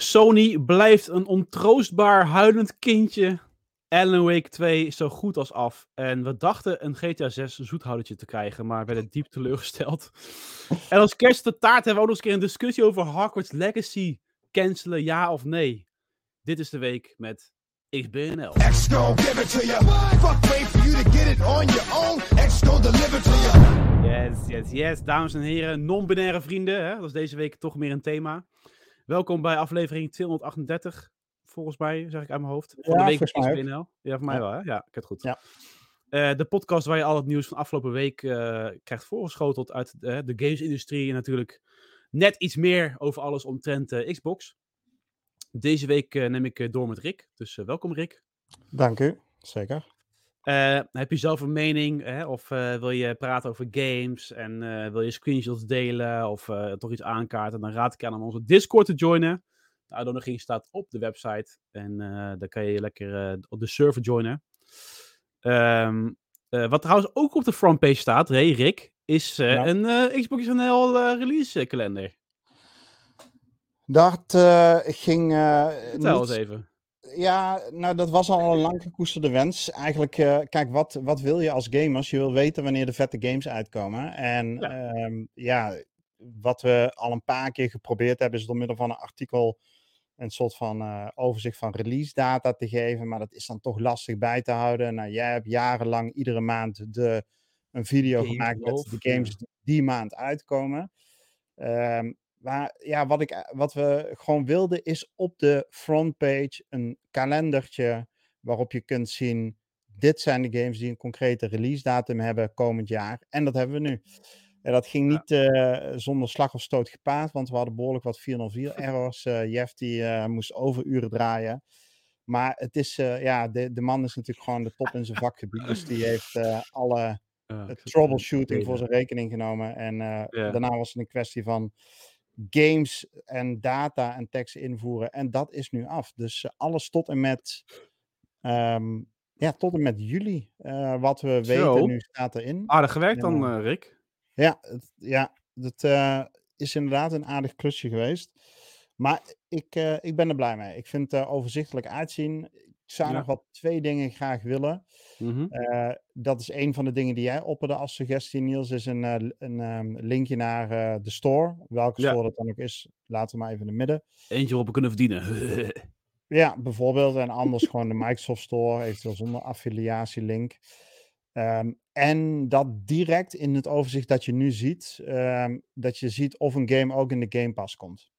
Sony blijft een ontroostbaar huilend kindje. Alan Wake 2 is zo goed als af. En we dachten een GTA 6 zoethoudertje te krijgen, maar werden diep teleurgesteld. en als kerst de taart hebben we ook nog eens een keer een discussie over Hogwarts Legacy. Cancelen, ja of nee? Dit is de week met XBNL. Yes, yes, yes. Dames en heren, non-binaire vrienden. Hè? Dat is deze week toch meer een thema. Welkom bij aflevering 238. Volgens mij, zeg ik uit mijn hoofd. Van Ja, de week ook. XBNL. Ja, voor mij Ja. wel, hè? Ja, ik heb het goed. Ja. Eh, de podcast waar je al het nieuws van afgelopen week eh, krijgt voorgeschoteld uit eh, de gamesindustrie. En natuurlijk net iets meer over alles omtrent Xbox. Deze week neem ik door met Rick. Dus welkom Rick. Dank u, zeker. Eh, heb je zelf een mening? Hè? Of eh, wil je praten over games? En eh, wil je screenshots delen? Of toch iets aankaarten? Dan raad ik je aan om onze Discord te joinen. De uitnodiging staat op de website. En dan kan je lekker op de server joinen. Ehm, eh, wat trouwens ook op de frontpage staat, hey Rick, is Ja. een Xbox NL release kalender. Dat ging. Vertel niet- eens even. Ja, nou, dat was al een lang gekoesterde wens. Eigenlijk, eh, kijk, wat, wat wil je als gamers? Je wil weten wanneer de vette games uitkomen. En Ja. ja, ja wat we al een paar keer geprobeerd hebben, is door middel van een artikel een soort van eh, overzicht van release data te geven. Maar dat is dan toch lastig bij te houden. Nou, jij hebt jarenlang iedere maand de, een video gemaakt met de games die die maand uitkomen. Ehm, maar ja, wat, ik, eh, wat we gewoon wilden is op de frontpage een kalendertje waarop je kunt zien, dit zijn de games die een concrete release datum hebben komend jaar. En dat hebben we nu. En dat ging Ja. niet eh, zonder slag of stoot gepaard, want we hadden behoorlijk wat 404 errors. Eh Jeff die eh, moest overuren draaien. Maar het is, ja, de, de man is natuurlijk gewoon de top in zijn vakgebied. Dus die heeft alle troubleshooting voor zijn rekening genomen. En daarna was het een kwestie van games en data en tekst invoeren. En dat is nu af. Dus eh, alles tot en met, ehm, ja, tot en met juli. eh, wat we Zo. weten nu staat erin. Aardig gewerkt dan, Ja. eh, Rick. Ja, het, ja, het eh, is inderdaad een aardig klusje geweest. Maar ik, ik ben er blij mee. Ik vind het overzichtelijk uitzien. Zou Ja. nog wat twee dingen graag willen. Mhm. Eh, dat is een van de dingen die jij opperde als suggestie, Niels. Is een, eh, een ehm, linkje naar eh, de store. Welke Ja. store dat dan ook is, laten we maar even in het midden. Eentje waarop we kunnen verdienen. Ja, bijvoorbeeld. En anders gewoon de Microsoft Store, eventueel zonder affiliatielink. Ehm, en dat direct in het overzicht dat je nu ziet, ehm, dat je ziet of een game ook in de Game Pass komt.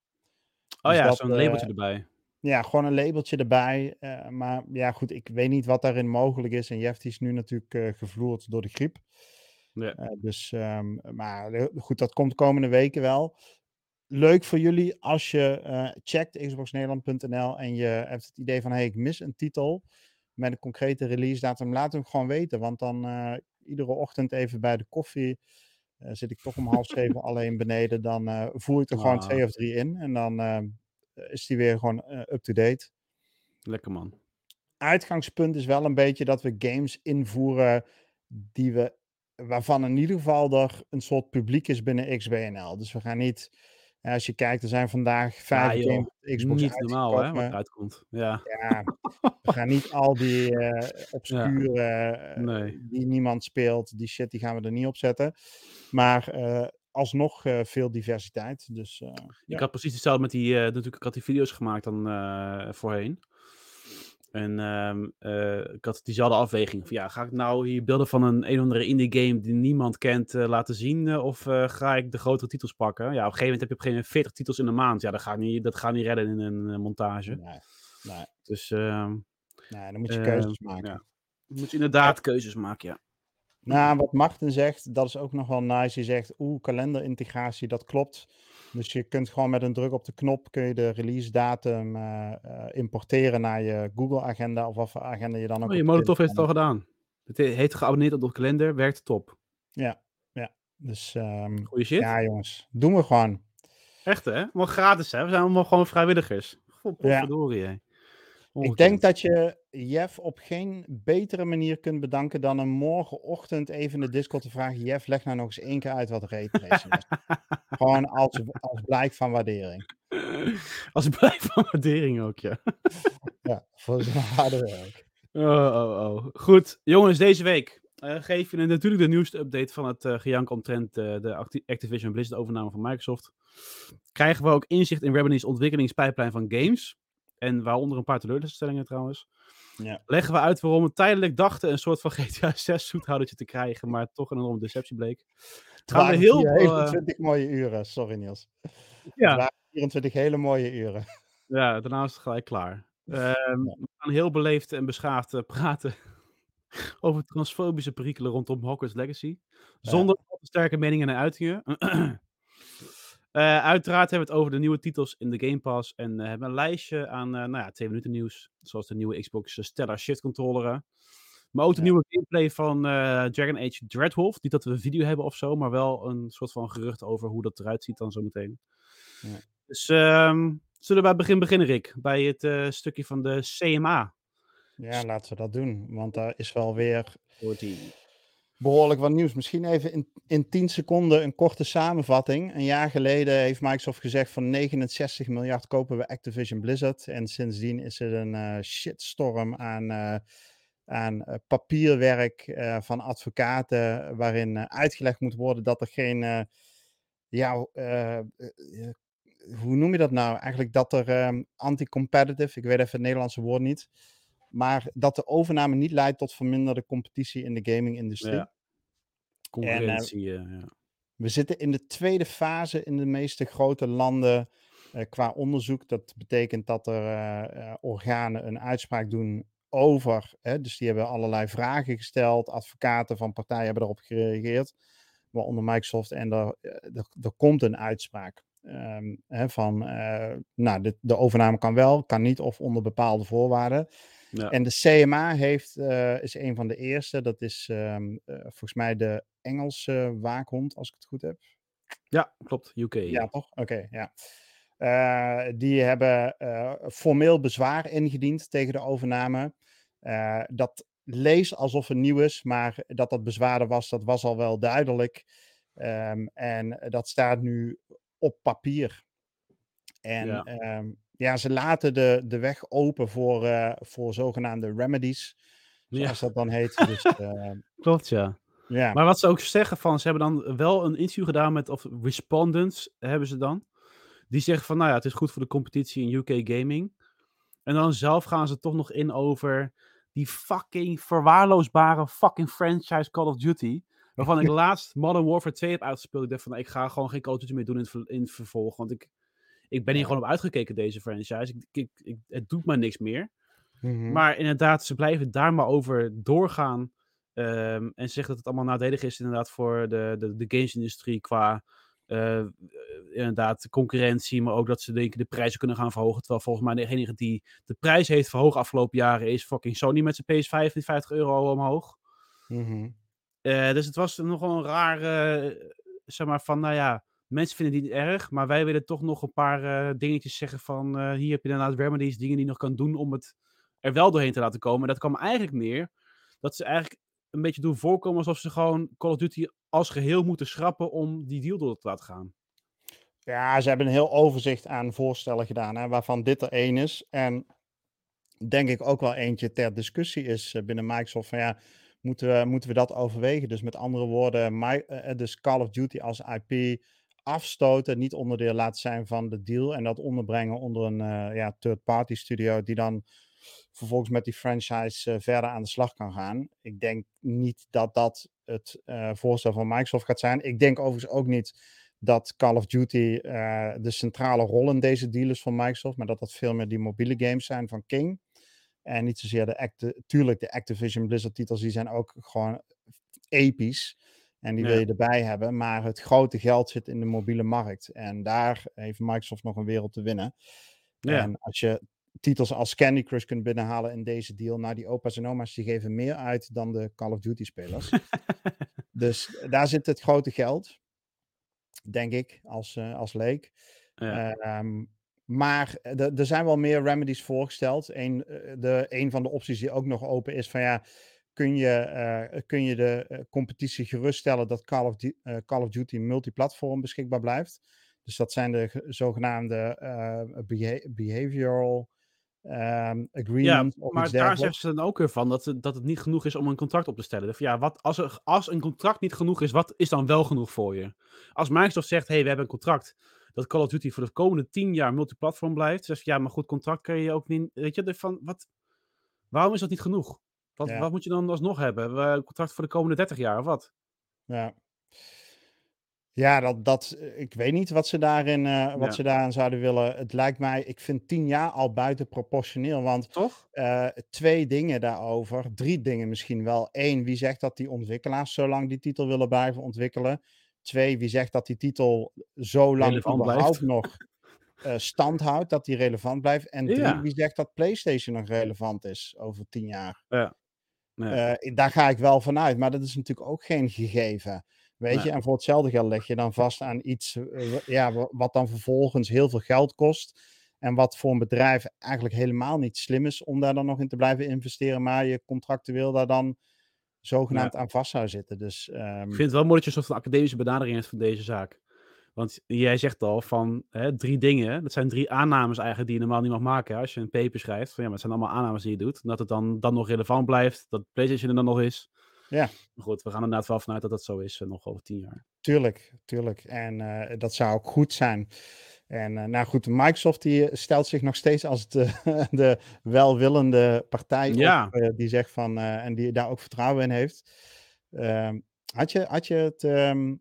oh Dus ja, zo'n labeltje erbij. Ja, gewoon een labeltje erbij. eh, maar ja, goed, ik weet niet wat daarin mogelijk is. En Jeff die is nu natuurlijk eh, gevloerd door de griep. Ja. Eh, dus, ehm, maar goed, dat komt de komende weken wel. Leuk voor jullie als je checkt xboxnederland.nl en je hebt het idee van, hey, ik mis een titel met een concrete release datum. Laat hem gewoon weten, want dan iedere ochtend even bij de koffie zit ik toch om half zeven alleen beneden. Dan voer ik er gewoon Ah. twee of drie in en dan eh, is die weer gewoon eh, up-to-date Lekker man. uitgangspunt is wel een beetje dat we games invoeren die we, waarvan in ieder geval er een soort publiek is binnen XBNL. Dus we gaan niet, eh, als je kijkt, er zijn vandaag vijf joh, games op Xbox Niet normaal hè, wat uitgekomen. eruit komt. Ja. Ja, we gaan niet al die eh obscure, eh, Nee. die niemand speelt, die shit, die gaan we er niet op zetten. Maar eh, alsnog eh, veel diversiteit. Dus eh, Ik ja. had precies hetzelfde met die, eh, natuurlijk, ik had die video's gemaakt dan voorheen. En ehm, eh, ik had diezelfde afweging. Van, ja, ga ik nou hier beelden van een een of andere indie game die niemand kent laten zien? of ga ik de grotere titels pakken? Ja, op een gegeven moment heb je op een gegeven moment 40 titels in een maand. Ja, dat gaat niet, dat gaat niet redden in een montage. Nee, nee, Dus ehm nee, dan moet je Eh, keuzes maken. ja. je moet inderdaad keuzes maken, ja. Nou, wat Martin zegt, dat is ook nog wel nice. Die zegt, oeh, kalenderintegratie, dat klopt. Dus je kunt gewoon met een druk op de knop, kun je de release datum eh, eh, importeren naar je Google agenda of wat voor agenda je dan ook Oh, je je Molotov heeft het al gedaan. Het he- heet geabonneerd op de kalender, werkt top. hebt. Ja, dus ehm, Goeie shit. ja jongens, doen we gewoon. Echt hè? Maar gratis hè? We zijn allemaal gewoon vrijwilligers. God, Ja. Ik denk dat je Jeff op geen betere manier kunt bedanken dan een morgenochtend even in de Discord te vragen: Jeff, leg nou nog eens één keer uit wat raytracing is. Gewoon als, als blijk van waardering. Als blijk van waardering ook, ja. Ja, voor zijn harde werk. Oh, oh, oh. Goed, jongens, deze week uh, geef je natuurlijk de nieuwste update van het uh, gejank omtrent uh, de Acti Activision Blizzard overname van Microsoft. Krijgen we ook inzicht in Revenue's ontwikkelingspijplijn van games. En waaronder een paar teleurstellingen trouwens. Ja. Leggen we uit waarom we tijdelijk dachten een soort van GTA 6 zoethoudertje te krijgen, maar toch een enorme deceptie bleek. Gaan we heel veel... 24 mooie uren, sorry Niels. Ja. Het waren 24 hele mooie uren. Ja, daarna is het gelijk klaar. Um, ja. We gaan heel beleefd en beschaafd uh, praten over transfobische perikelen rondom Hogwarts Legacy. Zonder ja. sterke meningen en uitingen. Uh, uiteraard hebben we het over de nieuwe titels in de Game Pass. En uh, hebben een lijstje aan uh, nou ja, twee minuten nieuws. Zoals de nieuwe Xbox Stellar Shift controller. Maar ook de ja. nieuwe gameplay van Dragon Age Dreadwolf. Niet dat we een video hebben of zo, maar wel een soort van gerucht over hoe dat eruit ziet dan zometeen. Ja. Dus um, zullen we bij het begin beginnen, Rick? Bij het stukje van de CMA. Ja, laten we dat doen. Want daar is wel weer 14 behoorlijk wat nieuws. Misschien even in, in 10 seconden een korte samenvatting. Een jaar geleden heeft Microsoft gezegd van 69 miljard kopen we Activision Blizzard. En sindsdien is er een uh, shitstorm aan, uh, aan uh, papierwerk van advocaten waarin uitgelegd moet worden dat er geen, ja, hoe noem je dat nou? Eigenlijk dat er um, anti-competitive, ik weet even het Nederlandse woord niet, maar dat de overname niet leidt tot verminderde competitie in de gaming-industrie. Ja. Concurrentie, en, uh, ja. We zitten in de tweede fase in de meeste grote landen uh, qua onderzoek. Dat betekent dat er uh, organen een uitspraak doen over. Hè, dus die hebben allerlei vragen gesteld. Advocaten van partijen hebben erop gereageerd. Waaronder Microsoft. En er, er, er komt een uitspraak. Um, hè, van, nou, de, de overname kan wel, kan niet of onder bepaalde voorwaarden. Ja. En de CMA heeft, uh, is een van de eerste. Dat is um, uh, volgens mij de Engelse waakhond, als ik het goed heb. Ja, klopt. UK. Ja, toch? Oké, okay, ja. Uh, die hebben formeel bezwaar ingediend tegen de overname. dat leest alsof het nieuw is, maar dat dat bezwaar was, dat was al wel duidelijk. Um, en dat staat nu op papier. En ja. Um, ja, ze laten de, de weg open voor, uh, voor zogenaamde remedies. Zoals ja. dat dan heet. Dus, uh, Klopt, ja. ja. Maar wat ze ook zeggen van, ze hebben dan wel een interview gedaan met, of respondents hebben ze dan. Die zeggen van, nou ja, het is goed voor de competitie in UK gaming. En dan zelf gaan ze toch nog in over die fucking verwaarloosbare fucking franchise Call of Duty. Waarvan ik laatst Modern Warfare 2 heb uitgespeeld. Ik dacht van, ik ga gewoon geen Call of Duty meer doen in het, in het vervolg. Want ik, ik ben hier gewoon op uitgekeken, deze franchise. Ik, ik, ik, het doet me niks meer. Mm-hmm. Maar inderdaad, ze blijven daar maar over doorgaan. Um, en zeggen dat het allemaal nadelig is inderdaad voor de, de, de gamesindustrie qua uh, inderdaad concurrentie. Maar ook dat ze denken de prijzen kunnen gaan verhogen. Terwijl volgens mij degene die de prijs heeft verhoogd afgelopen jaren is fucking Sony met zijn PS5 die 50 euro omhoog. Mm-hmm. Uh, dus het was nogal een raar, uh, zeg maar van, nou ja, Mensen vinden die niet erg, maar wij willen toch nog een paar uh, dingetjes zeggen van uh, hier heb je inderdaad remedies, dingen die je nog kan doen om het er wel doorheen te laten komen. En dat kwam eigenlijk neer dat ze eigenlijk een beetje doen voorkomen alsof ze gewoon Call of Duty als geheel moeten schrappen om die deal door te laten gaan. Ja, ze hebben een heel overzicht aan voorstellen gedaan, hè, waarvan dit er één is. En denk ik ook wel eentje ter discussie is uh, binnen Microsoft van ja, moeten we, moeten we dat overwegen? Dus met andere woorden, my, dus Call of Duty als IP afstoten, niet onderdeel laten zijn van de deal en dat onderbrengen onder een uh, ja, third-party studio die dan vervolgens met die franchise uh, verder aan de slag kan gaan. Ik denk niet dat dat het uh, voorstel van Microsoft gaat zijn. Ik denk overigens ook niet dat Call of Duty de centrale rol in deze deal is van Microsoft, maar dat dat veel meer die mobiele games zijn van King. En niet zozeer de, Acti tuurlijk de Activision Blizzard titels, die zijn ook gewoon episch. En die Ja. wil je erbij hebben. Maar het grote geld zit in de mobiele markt. En daar heeft Microsoft nog een wereld te winnen. Ja. En als je titels als Candy Crush kunt binnenhalen in deze deal. Nou, die opa's en oma's die geven meer uit dan de Call of Duty spelers. dus daar zit het grote geld. Denk ik, als, eh, als leek. ja. Ehm, Maar eh, er zijn wel meer remedies voorgesteld. Een, eh, de, een van de opties die ook nog open is van ja, kun je, eh, kun je de eh, competitie geruststellen dat Call of, Du- eh, Call of Duty multiplatform beschikbaar blijft. Dus dat zijn de ge- zogenaamde eh, beha- behavioral ehm, agreements. of Maar daar zeggen ze dan ook weer van dat, het- dat het niet genoeg is om een contract op te stellen. Ja, wat, als, er, als een contract niet genoeg is, wat is dan wel genoeg voor je? Als Microsoft zegt, hé, hey, we hebben een contract dat Call of Duty voor de komende tien jaar multiplatform blijft. Dus ja, maar goed, contract kun je ook niet... Weet je, van, wat, waarom is dat niet genoeg? Wat, Ja. wat moet je dan alsnog hebben? Hebben we Een contract voor de komende 30 jaar of wat? Ja. Ja, dat, dat, eh, ik weet niet wat ze daarin, eh, wat Ja. ze daarin zouden willen. Het lijkt mij, ik vind tien jaar al buiten proportioneel. Want Toch? eh, twee dingen daarover, drie dingen misschien wel. Eén, wie zegt dat die ontwikkelaars zo lang die titel willen blijven ontwikkelen? Twee, wie zegt dat die titel zo lang überhaupt nog eh, stand houdt, dat die relevant blijft? En drie, Ja. wie zegt dat PlayStation nog relevant is over tien jaar? Ja. Eh, daar ga ik wel vanuit, maar dat is natuurlijk ook geen gegeven. Weet Nee. je, en voor hetzelfde geld leg je dan vast aan iets eh, ja, wa- wat dan vervolgens heel veel geld kost. En wat voor een bedrijf eigenlijk helemaal niet slim is om daar dan nog in te blijven investeren, maar je contractueel daar dan zogenaamd aan vast zou zitten. Dus ehm, Ik vind het wel mooi dat je een soort van academische benadering hebt van deze zaak. Want jij zegt al van hè, drie dingen. Dat zijn drie aannames eigenlijk die je normaal niet mag maken. hè, Als je een paper schrijft. Van, ja, maar het zijn allemaal aannames die je doet. Dat het dan, dan nog relevant blijft. Dat PlayStation er dan nog is. Ja. Maar goed, we gaan er inderdaad wel vanuit dat dat zo is. eh, nog over tien jaar. Tuurlijk, tuurlijk. En eh, dat zou ook goed zijn. En eh, nou goed, Microsoft die stelt zich nog steeds als de, de welwillende partij Ja. op, die zegt van, en die daar ook vertrouwen in heeft. Ehm, had, je, had je het, ehm,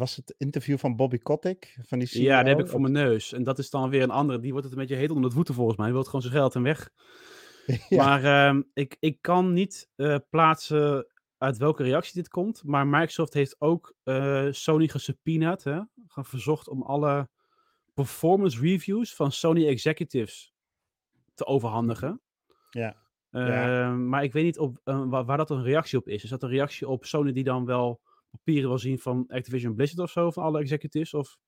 was het interview van Bobby Kotick, van die CEO? Ja, die heb ik voor mijn neus. En dat is dan weer een andere. Die wordt het een beetje heet onder het voeten volgens mij. Die wil gewoon zijn geld en weg. ja, Maar ehm, ik, ik kan niet eh, plaatsen uit welke reactie dit komt. Maar Microsoft heeft ook eh, Sony gesubpoenaed. Hè? Gaan verzocht om alle performance reviews van Sony executives te overhandigen. ja. Ja. Ehm, Maar ik weet niet op, eh, waar, waar dat een reactie op is. Is dat een reactie op Sony die dan wel papieren wil zien van Activision Blizzard of zo? Van alle executives? Of...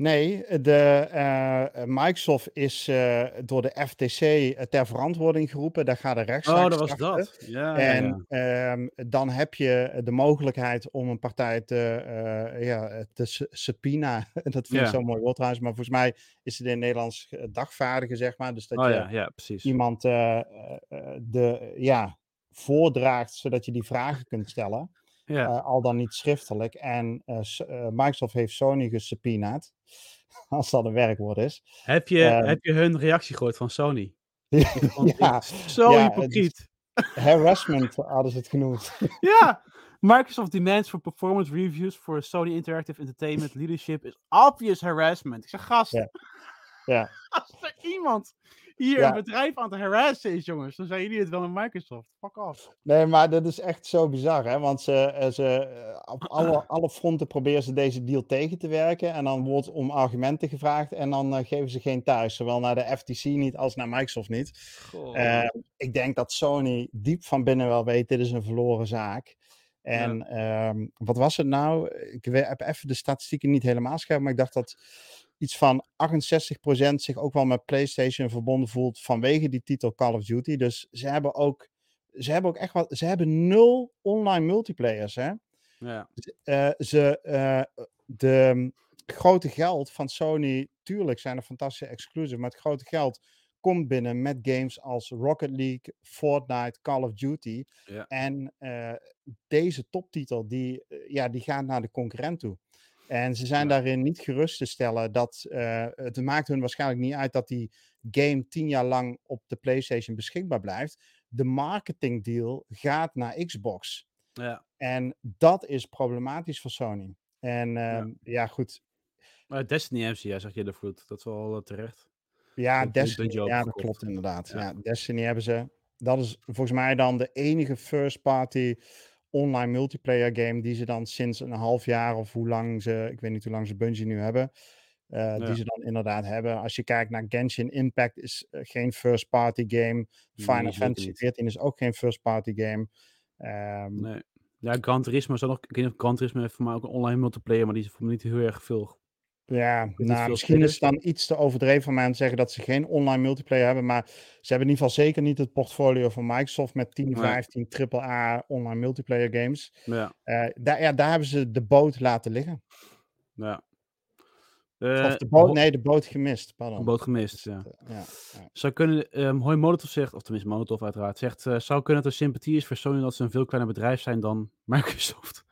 Nee, de, eh, Microsoft is eh, door de FTC eh, ter verantwoording geroepen. Daar gaat een rechtszaak Oh, dat was dat. Ja, ja, En ehm, dan heb je de mogelijkheid om een partij te, eh ja, te su- subpoena. Dat vind ik zo'n mooi woord trouwens. Maar volgens mij is het in het Nederlands dagvaardigen, zeg maar. Dus dat. Oh je ja, precies. iemand de, ja, voordraagt, zodat je die vragen kunt stellen. Ja. eh, al dan niet schriftelijk. En eh, eh, Microsoft heeft Sony gesubpoenaed. Als dat een werkwoord is. Heb, je, ehm, heb je hun reactie gehoord van Sony? Ja, zo ja, hypocriet. harassment hadden ze het genoemd. Ja, Microsoft demands for performance reviews for Sony Interactive Entertainment leadership is obvious harassment. Ik zeg, gast, Ja. Als er iemand hier Ja. een bedrijf aan het harassen is, jongens, dan zijn jullie het wel in Microsoft. Fuck off. Nee, maar dat is echt zo bizar, hè? Want ze, eh, ze, eh, op alle, alle fronten proberen ze deze deal tegen te werken. En dan wordt om argumenten gevraagd en dan eh, geven ze geen thuis. Zowel naar de FTC niet als naar Microsoft niet. Ik denk dat Sony diep van binnen wel weet, dit is een verloren zaak. En ehm, wat was het nou? Ik heb even de statistieken niet helemaal scherp, maar ik dacht dat iets van 68% zich ook wel met PlayStation verbonden voelt vanwege die titel Call of Duty. Dus ze hebben ook, ze hebben ook echt wat, ze hebben nul online multiplayers, hè? ja. eh, ze, eh, de mm, grote geld van Sony, tuurlijk zijn er fantastische exclusives, maar het grote geld komt binnen met games als Rocket League, Fortnite, Call of Duty. Ja. En eh, deze toptitel, die, ja, die gaat naar de concurrent toe. En ze zijn Ja. daarin niet gerust te stellen dat eh, het maakt hun waarschijnlijk niet uit dat die game tien jaar lang op de PlayStation beschikbaar blijft. De marketing deal gaat naar Xbox. ja. En dat is problematisch voor Sony. En ja, ja goed. Maar Destiny MC, ja, zeg je de vroet. Dat is wel eh, terecht. Ja, Dat- Destiny, ja, dat klopt inderdaad. Ja. Destiny hebben ze. Dat is volgens mij dan de enige first-party online multiplayer game die ze dan sinds een half jaar of hoe lang ze, ik weet niet hoe lang ze Bungie nu hebben, eh, Ja. die ze dan inderdaad hebben. Als je kijkt naar Genshin Impact is eh, geen first-party game. Final Fantasy. 14 is ook geen first-party game. Ehm, Nee. Ja, Gran Turismo is ook nog... Ik weet niet of Gran Turismo heeft voor mij ook een online multiplayer, maar die is voor mij niet heel erg veel Ja, nou, misschien is het dan iets te overdreven van mij om te zeggen dat ze geen online multiplayer hebben. Maar ze hebben in ieder geval zeker niet het portfolio van Microsoft met 10, Nee. 15 AAA online multiplayer games. Ja, Eh, daar, ja, daar hebben ze de boot laten liggen. ja. Of Eh, de boot, nee, de boot gemist. Pardon. een boot gemist, ja. eh, ja, ja. Zou kunnen, ehm Hoi Molotov zegt, of tenminste Molotov uiteraard, zegt, zou kunnen dat er sympathie is voor Sony dat ze een veel kleiner bedrijf zijn dan Microsoft.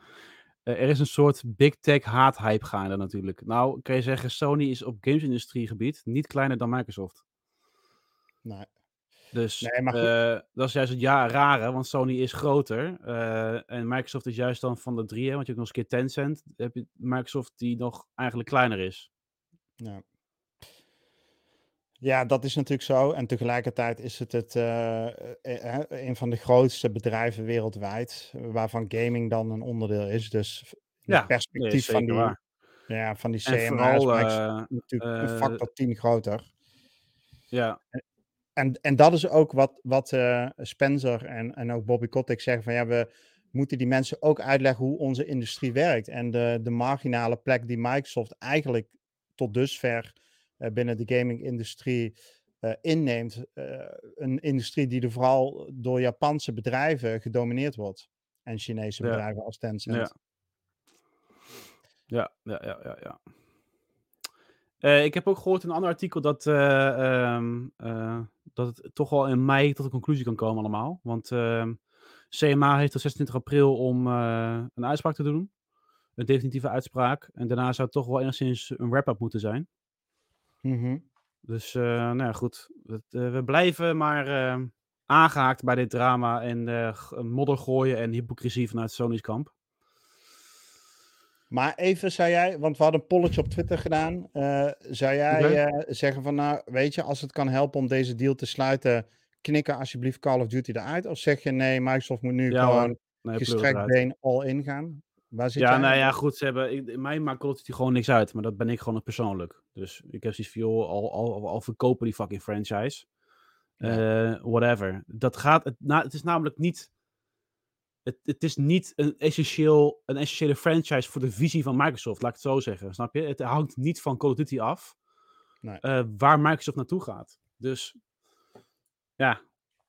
Eh, er is een soort big tech haat-hype gaande natuurlijk. Nou, kan je zeggen, Sony is op games-industriegebied niet kleiner dan Microsoft. Nee. Dus Nee, maar goed. eh, dat is juist het ja, rare, want Sony is groter. eh, en Microsoft is juist dan van de drie, hè, want je hebt nog eens een keer Tencent. Heb je Microsoft die nog eigenlijk kleiner is. Ja. Ja, dat is natuurlijk zo. En tegelijkertijd is het, het eh, eh, eh, een van de grootste bedrijven wereldwijd, waarvan gaming dan een onderdeel is. Dus Ja, het perspectief is van die, waar. ja, van die is vooral, eh, natuurlijk een factor 10 groter. ja, En, en dat is ook wat, wat Spencer en, en ook Bobby Kotick zeggen van ja, we moeten die mensen ook uitleggen hoe onze industrie werkt. En de, de marginale plek die Microsoft eigenlijk tot dusver binnen de gaming-industrie eh, inneemt. eh, een industrie die er vooral door Japanse bedrijven gedomineerd wordt. En Chinese Ja. bedrijven als Tencent. Ja. Ja, ja, ja, ja. ja. Eh, ik heb ook gehoord in een ander artikel dat, eh, ehm, eh, dat het toch wel in mei tot een conclusie kan komen allemaal. Want ehm, CMA heeft tot 26 april om eh, een uitspraak te doen. Een definitieve uitspraak. En daarna zou het toch wel enigszins een wrap-up moeten zijn. Mhm. Dus eh, nou ja, goed. Het, eh, we blijven maar eh, aangehaakt bij dit drama en eh, modder gooien en hypocrisie vanuit Sony's kamp. Maar even, zou jij, want we hadden een polletje op Twitter gedaan. zou jij zeggen van, nou, weet je, als het kan helpen om deze deal te sluiten, knikken alsjeblieft Call of Duty eruit? Of zeg je nee, Microsoft moet nu Ja gewoon Nee, gestrekt been all in gaan? Waar zit Ja, jij? nou ja, goed. Ze hebben, ik, mij maakt Call of Duty gewoon niks uit. Maar dat ben ik gewoon persoonlijk. Dus ik heb zoiets van, joh, al, al, al, verkopen die fucking franchise. Eh, whatever. Dat gaat, het, na, het is namelijk niet... Het, het is niet een, essentieel, een essentiële franchise voor de visie van Microsoft, laat ik het zo zeggen. Snap je? Het hangt niet van Call of Duty af Nee. eh, waar Microsoft naartoe gaat. Dus ja,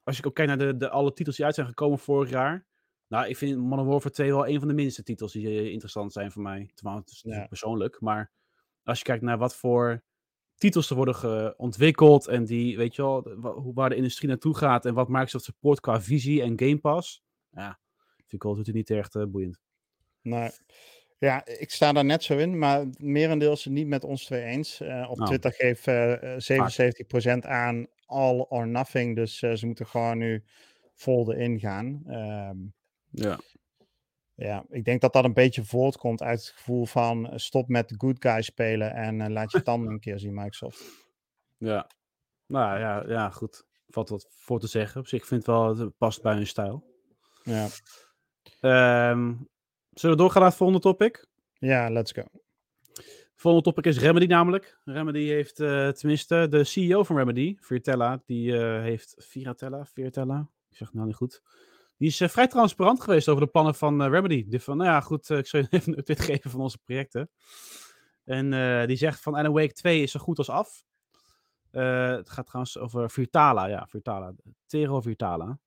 als je ook kijkt naar de, de, alle titels die uit zijn gekomen vorig jaar. Nou, ik vind Modern Warfare 2 wel een van de minste titels die eh, interessant zijn voor mij. Terwijl het is natuurlijk Ja. persoonlijk. Maar als je kijkt naar wat voor titels er worden ontwikkeld. En die, weet je wel, waar de industrie naartoe gaat. En wat Microsoft support qua visie en Game Pass. Ja, vind ik Duty niet echt eh, boeiend. Nee. Ja, ik sta daar net zo in, maar het merendeel is het niet met ons twee eens. Eh, op Nou. Twitter geeft eh, 77% aan all or nothing, dus ze moeten gewoon nu vol erin gaan. Ja. ja, ik denk dat dat een beetje voortkomt uit het gevoel van eh, stop met de good guy spelen en eh, laat je tanden een keer zien, Microsoft. Ja. Nou ja, ja, goed. Valt wat voor te zeggen. Op zich vind ik wel, het past bij hun stijl. Ja, Ehm, zullen we doorgaan naar het volgende topic? ja let's go. volgende topic is Remedy namelijk. Remedy heeft, eh, tenminste, de CEO van Remedy, Virtella, die heeft, Viratella, Virtella, ik zeg het nou niet goed. Die is eh, vrij transparant geweest over de plannen van eh, Remedy. Die van, nou ja, goed, eh, ik zal je even een update geven van onze projecten. En die zegt van Alan Wake 2 is zo goed als af. Het gaat trouwens over Virtala, ja, Virtala. Tero Virtala.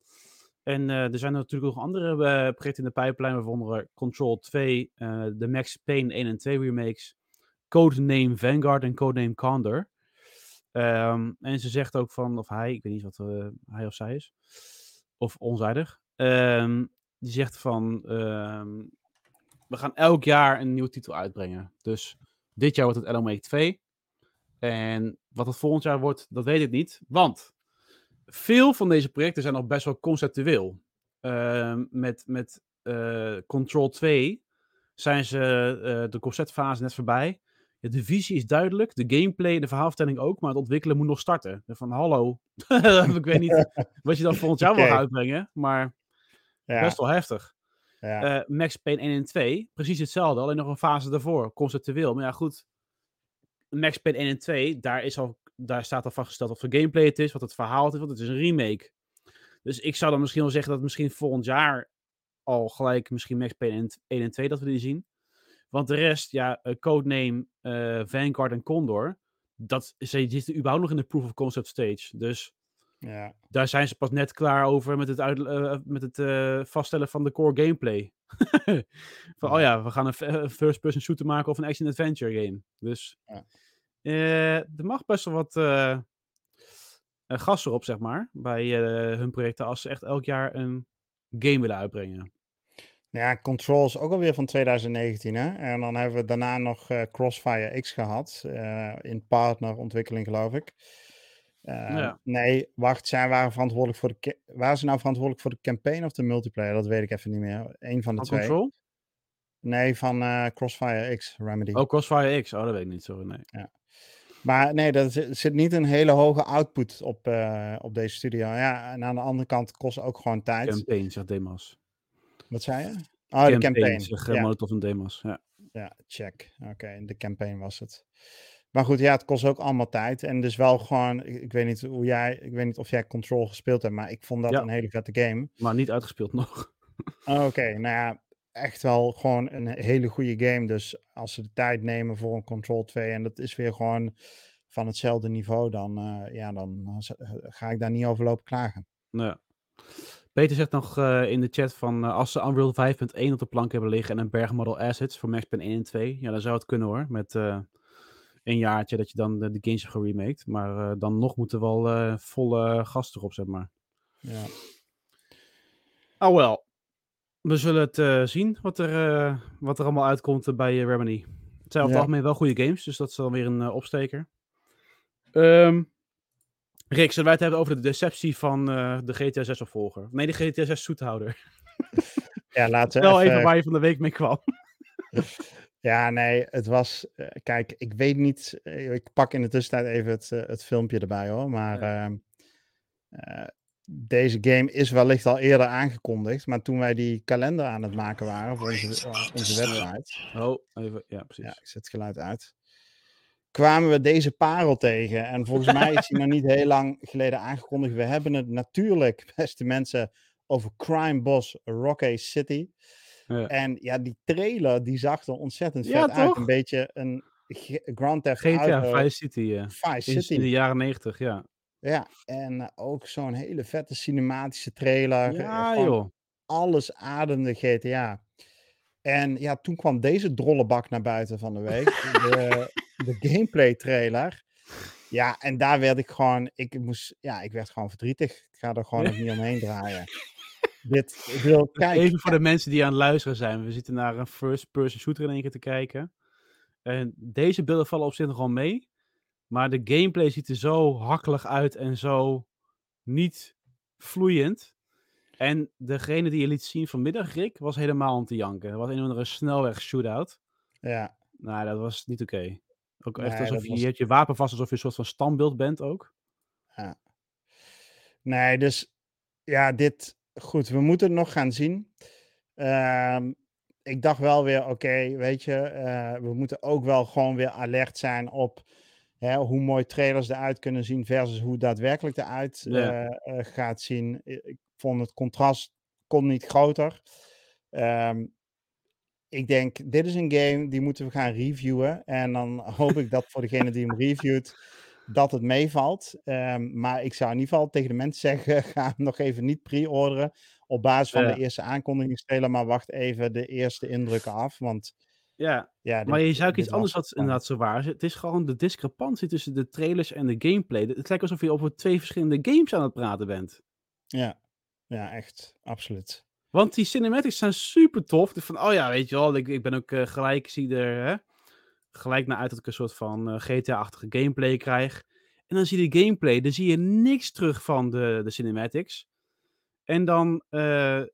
En er zijn natuurlijk nog andere projecten in de pijplijn, waaronder Control 2, eh, de Max Payne 1 en 2 remakes, Codename Vanguard en Codename Condor. Ehm, en ze zegt ook van, of hij, ik weet niet wat hij of zij is, of onzijdig, ehm, die zegt van, ehm, we gaan elk jaar een nieuwe titel uitbrengen. Dus dit jaar wordt het Wake 2. En wat het volgend jaar wordt, dat weet ik niet. Want veel van deze projecten zijn nog best wel conceptueel. Ehm, met met eh, Control 2 zijn ze eh, de conceptfase net voorbij. Ja, de visie is duidelijk, de gameplay en de verhaalvertelling ook, maar het ontwikkelen moet nog starten. Van hallo, ik weet niet wat je dan volgend jaar wil Oké. gaan uitbrengen, maar Ja, best wel heftig. ja. Eh, Max Payne 1 en 2, precies hetzelfde, alleen nog een fase daarvoor, conceptueel. Maar ja, goed, Max Payne 1 en 2, daar, is al, daar staat al vastgesteld wat voor gameplay het is, wat het verhaal is, want het is een remake. Dus ik zou dan misschien wel zeggen dat misschien volgend jaar al gelijk misschien Max Payne 1 en 2 dat we die zien. Want de rest, ja, eh, Codename, eh, Vanguard en Condor, dat zitten überhaupt nog in de proof of concept stage. Dus Ja. daar zijn ze pas net klaar over met het, uit, eh, met het eh, vaststellen van de core gameplay. van, oh ja, we gaan een, first-person shooter maken of een action-adventure game. Dus Ja. eh, er mag best wel wat gas erop, zeg maar, bij hun projecten als ze echt elk jaar een game willen uitbrengen. Ja, Control is ook alweer van 2019, hè? En dan hebben we daarna nog Crossfire X gehad, eh, in partnerontwikkeling, geloof ik. Eh, Ja. Nee, wacht, zij waren verantwoordelijk voor de... Waren ze nou verantwoordelijk voor de campaign of de multiplayer? Dat weet ik even niet meer. Eén van de Van twee. Control? Nee, van eh, Crossfire X, Remedy. Oh, Crossfire X. Oh, dat weet ik niet, sorry. Nee. Maar nee, er zit, niet een hele hoge output op, eh, op deze studio. Ja, en aan de andere kant kost het ook gewoon tijd. Campaign, zegt Demas. Wat zei je? Oh, de campaign. Ja. Molotov en Demas. Ja. Ja, check. Oké, de campaign was het. Maar goed, ja, het kost ook allemaal tijd. En dus wel gewoon, ik, ik weet niet hoe jij, ik weet niet of jij Control gespeeld hebt, maar ik vond dat Ja. een hele vette game. Maar niet uitgespeeld nog. Oh, Oké, nou ja, echt wel gewoon een hele goede game. Dus als ze de tijd nemen voor een Control 2 en dat is weer gewoon van hetzelfde niveau, dan, eh, ja, dan eh, eh, ga ik daar niet over lopen klagen. Nou ja. Peter zegt nog in de chat van als ze Unreal 5.1 op de plank hebben liggen en een berg model assets voor Max Payne 1 en 2, ja, dan zou het kunnen hoor. Met een jaartje dat je dan de, de games hebt geremaked. Maar eh, dan nog moeten wel eh, volle gas erop, zeg maar. Ja. Oh wel. We zullen het eh, zien wat er, eh, wat er allemaal uitkomt eh, bij eh, Remedy. Het zijn over het Ja. algemeen wel goede games, dus dat is dan weer een eh, opsteker. Ehm Rick, zullen wij het hebben over de deceptie van eh, de GTA 6 opvolger? Nee, de GTA 6 zoethouder. Ja, laten we Wel even... even waar je van de week mee kwam. Ja, nee, het was. eh, kijk, ik weet niet. eh, ik pak in de tussentijd even het, eh, het filmpje erbij hoor. Maar ehm, eh, deze game is wellicht al eerder aangekondigd. Maar toen wij die kalender aan het maken waren voor onze, onze website. Oh, even, ja, precies. Ja, ik zet het geluid uit. Kwamen we deze parel tegen. En volgens mij is die nog niet heel lang geleden aangekondigd. We hebben het natuurlijk, beste mensen, over Crime Boss Rocky City. Ja. En ja, die trailer die zag er ontzettend Ja, vet uit. toch? Een beetje een Grand Theft GTA Auto Vice City, eh, Vice City. in de jaren 90, ja. Ja, en eh, ook zo'n hele vette cinematische trailer. eh, Ja, gewoon joh. Alles ademde GTA. En ja, toen kwam deze drollebak naar buiten van de week. de, de gameplay trailer. Ja, en daar werd ik gewoon, ik moest, ja, ik werd gewoon verdrietig. Ik ga er gewoon ook niet omheen draaien. Dit, wil, kijk, Even voor de mensen die aan het luisteren zijn. We zitten naar een first-person shooter in één keer te kijken. En deze beelden vallen op zich nog wel mee. Maar de gameplay ziet er zo hakkelig uit en zo niet vloeiend. En degene die je liet zien vanmiddag, Rick, was helemaal om te janken. Dat was een of andere snelweg shootout. ja, Nou, dat was niet oké. Ook echt Nee, alsof je, was- je hebt je wapen vast alsof je een soort van standbeeld bent ook. Nee, dus ja, dit. Goed, we moeten het nog gaan zien. Ehm, ik dacht wel weer, oké, weet je, eh, we moeten ook wel gewoon weer alert zijn op hè, hoe mooi trailers eruit kunnen zien versus hoe daadwerkelijk eruit Ja. eh, eh, gaat zien. Ik vond het contrast kon niet groter. Ehm, ik denk, dit is een game die moeten we gaan reviewen. En dan hoop ik dat voor degene die hem reviewt, dat het meevalt. Ehm, maar ik zou in ieder geval tegen de mensen zeggen, ga hem nog even niet pre-orderen op basis van Ja. de eerste aankondigingstrailer, maar wacht even de eerste indrukken af. Want Ja, ja, maar je zou ook iets anders wat inderdaad zo waar is. Het is gewoon de discrepantie tussen de trailers en de gameplay. Het lijkt alsof je over twee verschillende games aan het praten bent. Ja, ja, echt, absoluut. Want die cinematics zijn super tof. Van, oh ja, weet je wel, ik, ik ben ook eh, gelijk, zie er hè, gelijk naar uit dat ik een soort van eh, GTA-achtige gameplay krijg. En dan zie je de gameplay, dan zie je niks terug van de, de cinematics. En dan eh, eh,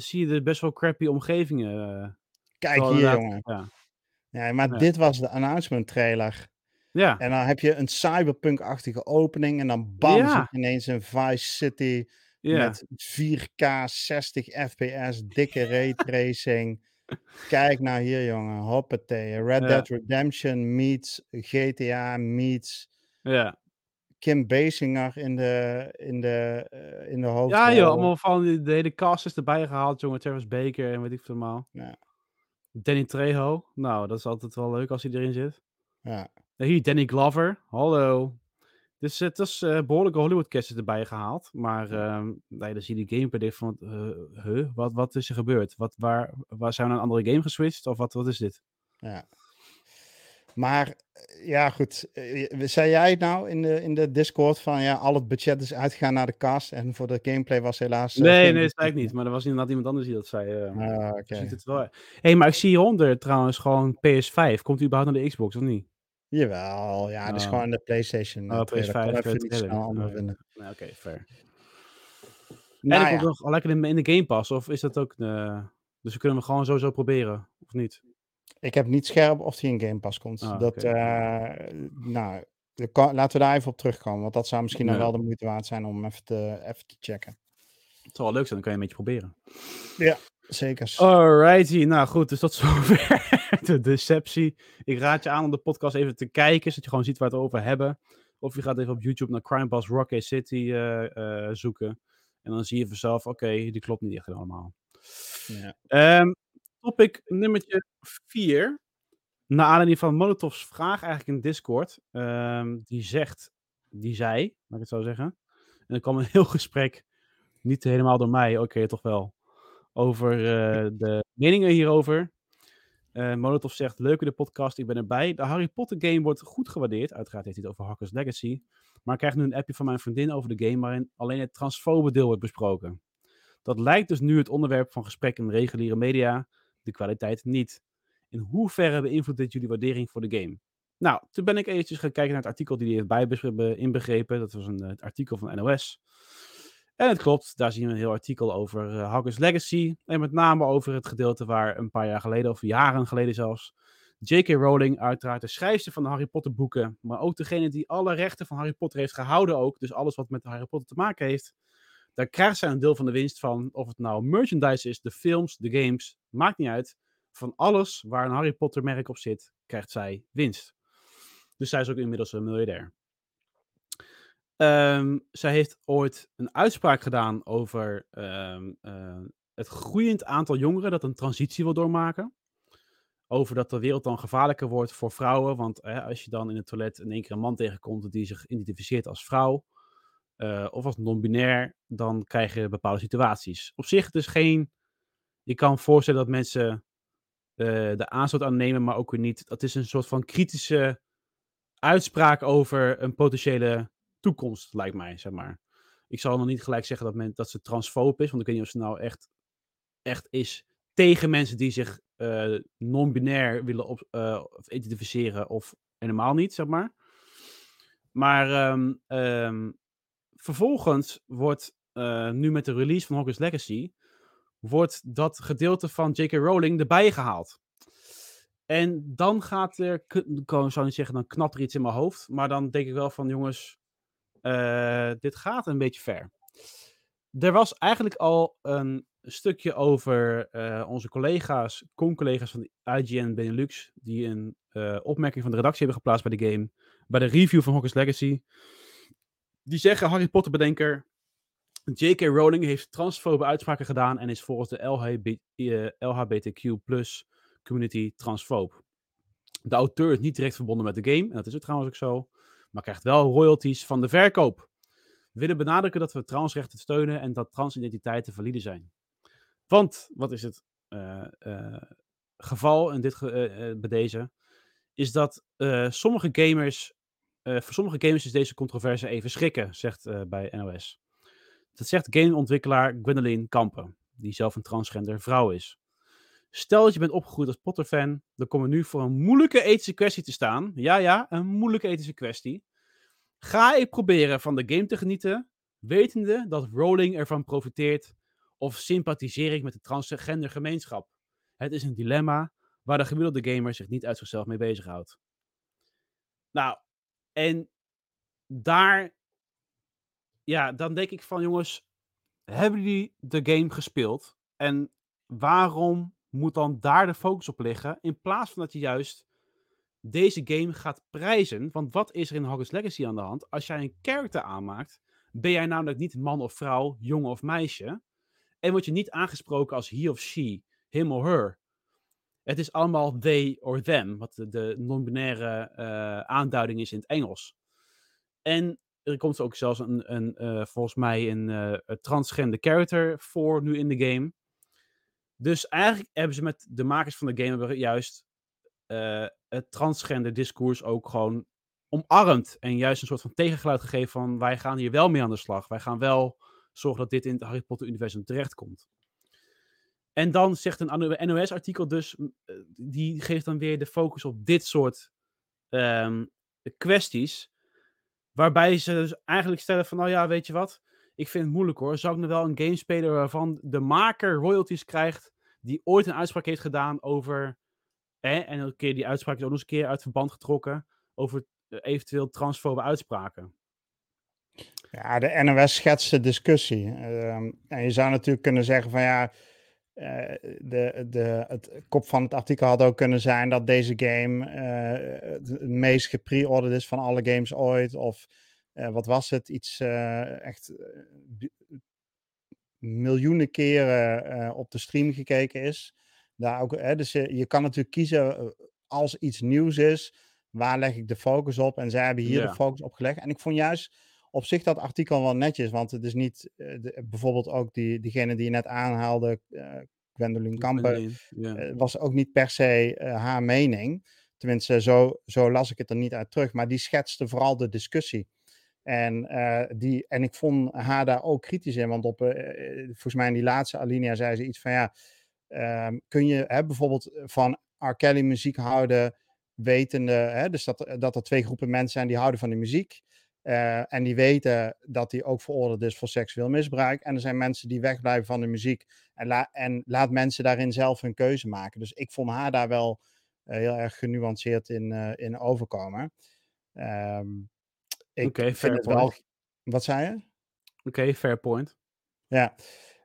zie je er best wel crappy omgevingen. Kijk hier, inderdaad- jongen. Ja. Ja, maar Ja. dit was de announcement trailer. ja, En dan heb je een cyberpunk-achtige opening. En dan bam, Ja. ineens in Vice City. Met 4K, 60 fps, dikke raytracing. Kijk nou hier, jongen. Hoppatee. Red Ja. Dead Redemption meets GTA meets ja. Kim Basinger in de, in de, eh, in de hoofdrol. Ja, joh, allemaal van de hele cast is erbij gehaald, jongen. Travis Baker en weet ik veel allemaal. Danny Trejo. Nou, dat is altijd wel leuk als hij erin zit. Ja. Hier, Danny Glover. Hallo. Dus het is eh behoorlijke Hollywood-cast erbij gehaald. Maar ehm nee, dan zie je die gameplay van... eh, huh? Wat, wat is er gebeurd? Wat, waar, waar zijn we naar een andere game geswitcht? Of wat, wat is dit? Ja. Maar eh, ja, goed. eh, Zei jij het nou in de, in de Discord van ja, al het budget is uitgegaan naar de cast en voor de gameplay was helaas. eh, nee, nee, dat zei ik niet. Maar er was inderdaad iemand anders die dat zei. eh. meer. Ah, oké. Je ziet het wel. Hé, hey, maar ik zie hieronder trouwens gewoon PS5. Komt u überhaupt naar de Xbox of niet? Jawel, ja, dat is Oh. gewoon de PlayStation. Oh, eh, trailer. Ik kon PS5 even niet trailer. snel anders Oh, vinden. Nee, oké, fair. Nou en ik ja, nog lekker in, in de Game Pass, of is dat ook... dus we kunnen hem gewoon sowieso proberen, of niet? ik heb niet scherp of die in Game Pass komt. Ah, dat, oké. eh, nou, laten we daar even op terugkomen, want dat zou misschien Ja. wel de moeite waard zijn om even te, even te checken. Het zou wel leuk zijn, dan kan je een beetje proberen. Zeker. Alrighty, nou goed, dus tot zover de deceptie. Ik raad je aan om de podcast even te kijken, zodat je gewoon ziet waar we het over hebben. Of je gaat even op YouTube naar Crime Boss Rocket City eh, eh, zoeken. En dan zie je vanzelf, oké, die klopt niet echt allemaal. Ja. Ehm, topic nummertje 4. Naar aanleiding van Molotovs vraag eigenlijk in Discord. ehm, die zegt, die zei, laat ik het zo zeggen. En er kwam een heel gesprek, niet helemaal door mij, oké, toch wel. Over eh, de meningen hierover. Eh Molotov zegt, leuk in de podcast, ik ben erbij. De Harry Potter game wordt goed gewaardeerd. Uiteraard heeft hij het over Hogwarts Legacy. Maar ik krijg nu een appje van mijn vriendin over de game... waarin alleen het transfobe deel wordt besproken. Dat lijkt dus nu het onderwerp van gesprek in reguliere media. De kwaliteit niet. In hoeverre beïnvloedt dit jullie waardering voor de game? Nou, toen ben ik eventjes gaan kijken naar het artikel die hij heeft inbegrepen. Dat was een eh, het artikel van NOS. En het klopt, daar zien we een heel artikel over uh, Legacy. En met name over het gedeelte waar een paar jaar geleden, of jaren geleden zelfs, J.K. Rowling, uiteraard de schrijfster van de Harry Potter boeken, maar ook degene die alle rechten van Harry Potter heeft gehouden ook, dus alles wat met Harry Potter te maken heeft, daar krijgt zij een deel van de winst van. Of het nou merchandise is, de films, de games, maakt niet uit. Van alles waar een Harry Potter merk op zit, krijgt zij winst. Dus zij is ook inmiddels een miljardair. Um, zij heeft ooit een uitspraak gedaan over um, uh, het groeiend aantal jongeren dat een transitie wil doormaken. Over dat de wereld dan gevaarlijker wordt voor vrouwen. Want als je dan in het toilet in één keer een man tegenkomt die zich identificeert als vrouw. Uh, of als non-binair, dan krijg je bepaalde situaties. Op zich dus geen... Je kan voorstellen dat mensen uh, de aanstoot aannemen, maar ook weer niet. Het is een soort van kritische uitspraak over een potentiële toekomst, lijkt mij, zeg maar. Ik zal nog niet gelijk zeggen dat, men, dat ze transfoob is, want ik weet niet of ze nou echt, echt is tegen mensen die zich uh, non-binair willen op, uh, identificeren of helemaal niet, zeg maar. Maar um, um, vervolgens wordt uh, nu met de release van Hogwarts Legacy wordt dat gedeelte van J.K. Rowling erbij gehaald. En dan gaat er, ik zou niet zeggen, dan knapt er iets in mijn hoofd. Maar dan denk ik wel van, jongens, uh, dit gaat een beetje ver. Er was eigenlijk al een stukje over uh, onze collega's, con-collega's van IGN Benelux, die een uh, opmerking van de redactie hebben geplaatst bij de game, bij de review van Hogwarts Legacy. Die zeggen, Harry Potter bedenker, J.K. Rowling heeft transfobe uitspraken gedaan en is volgens de LHB, LHBTQ community transfoob. De auteur is niet direct verbonden met de game, en dat is het trouwens ook zo, maar krijgt wel royalties van de verkoop. We willen benadrukken dat we transrechten steunen en dat transidentiteiten valide zijn. Want, wat is het uh, uh, geval in dit ge uh, bij deze, is dat sommige gamers, voor sommige gamers is deze controverse even schrikken, zegt bij NOS. Dat zegt gameontwikkelaar Gwendolyn Kampen, die zelf een transgender vrouw is. Stel dat je bent opgegroeid als Potter-fan, dan kom je nu voor een moeilijke ethische kwestie te staan. Ja, ja, een moeilijke ethische kwestie. Ga ik proberen van de game te genieten, wetende dat Rowling ervan profiteert, of sympathiseer ik met de transgender gemeenschap? Het is een dilemma waar de gemiddelde gamer zich niet uit zichzelf mee bezighoudt. Nou, en daar, ja, dan denk ik van jongens, hebben jullie de game gespeeld? En waarom moet dan daar de focus op liggen, in plaats van dat je juist deze game gaat prijzen? Want wat is er in Hogwarts Legacy aan de hand? Als jij een character aanmaakt, ben jij namelijk niet man of vrouw, jongen of meisje. En word je niet aangesproken als he of she, him of her. Het is allemaal they or them, wat de, non-binaire eh, aanduiding is in het Engels. En er komt ook zelfs een, een eh, volgens mij een eh, transgender character voor nu in de game. Dus eigenlijk hebben ze met de makers van de game juist eh, het transgender discours ook gewoon omarmd. En juist een soort van tegengeluid gegeven van wij gaan hier wel mee aan de slag. Wij gaan wel zorgen dat dit in het Harry Potter universum terechtkomt. En dan zegt een NOS-artikel dus, eh, die geeft dan weer de focus op dit soort um, kwesties. Waarbij ze dus eigenlijk stellen van, nou ja, weet je wat, ik vind het moeilijk hoor. Zou ik nou wel een game spelen waarvan de maker royalties krijgt, die ooit een uitspraak heeft gedaan over, en een keer die uitspraak is ook nog eens een keer uit verband getrokken, over eh, eventueel transfobe uitspraken. Ja, de NOS schetst de discussie. Uh, en je zou natuurlijk kunnen zeggen van ja, uh, de, de, het kop van het artikel had ook kunnen zijn dat deze game uh, het meest gepre-orderd is van alle games ooit. Of wat was het? Iets echt miljoenen keren op de stream gekeken is. Daar ook, hè, dus je, je kan natuurlijk kiezen als iets nieuws is, waar leg ik de focus op? En zij hebben hier ja. de focus op gelegd. En ik vond juist op zich dat artikel wel netjes, want het is niet uh, de, bijvoorbeeld ook die, diegene die je net aanhaalde, uh, Gwendoline ja. uh, was ook niet per se haar mening. Tenminste, zo, zo las ik het er niet uit terug, maar die schetste vooral de discussie. En, die, en ik vond haar daar ook kritisch in, want op, volgens mij in die laatste alinea zei ze iets van ja, ehm, kun je hè, bijvoorbeeld van R. Kelly muziek houden, wetende, hè, dus dat, dat er twee groepen mensen zijn die houden van die muziek. En die weten dat hij ook veroordeeld is voor seksueel misbruik. En er zijn mensen die wegblijven van de muziek. En, la en laat mensen daarin zelf hun keuze maken. Dus ik vond haar daar wel heel erg genuanceerd in, in overkomen. Um, ik okay, vind het wel. Wat zei je? Oké, okay, fair point. Ja,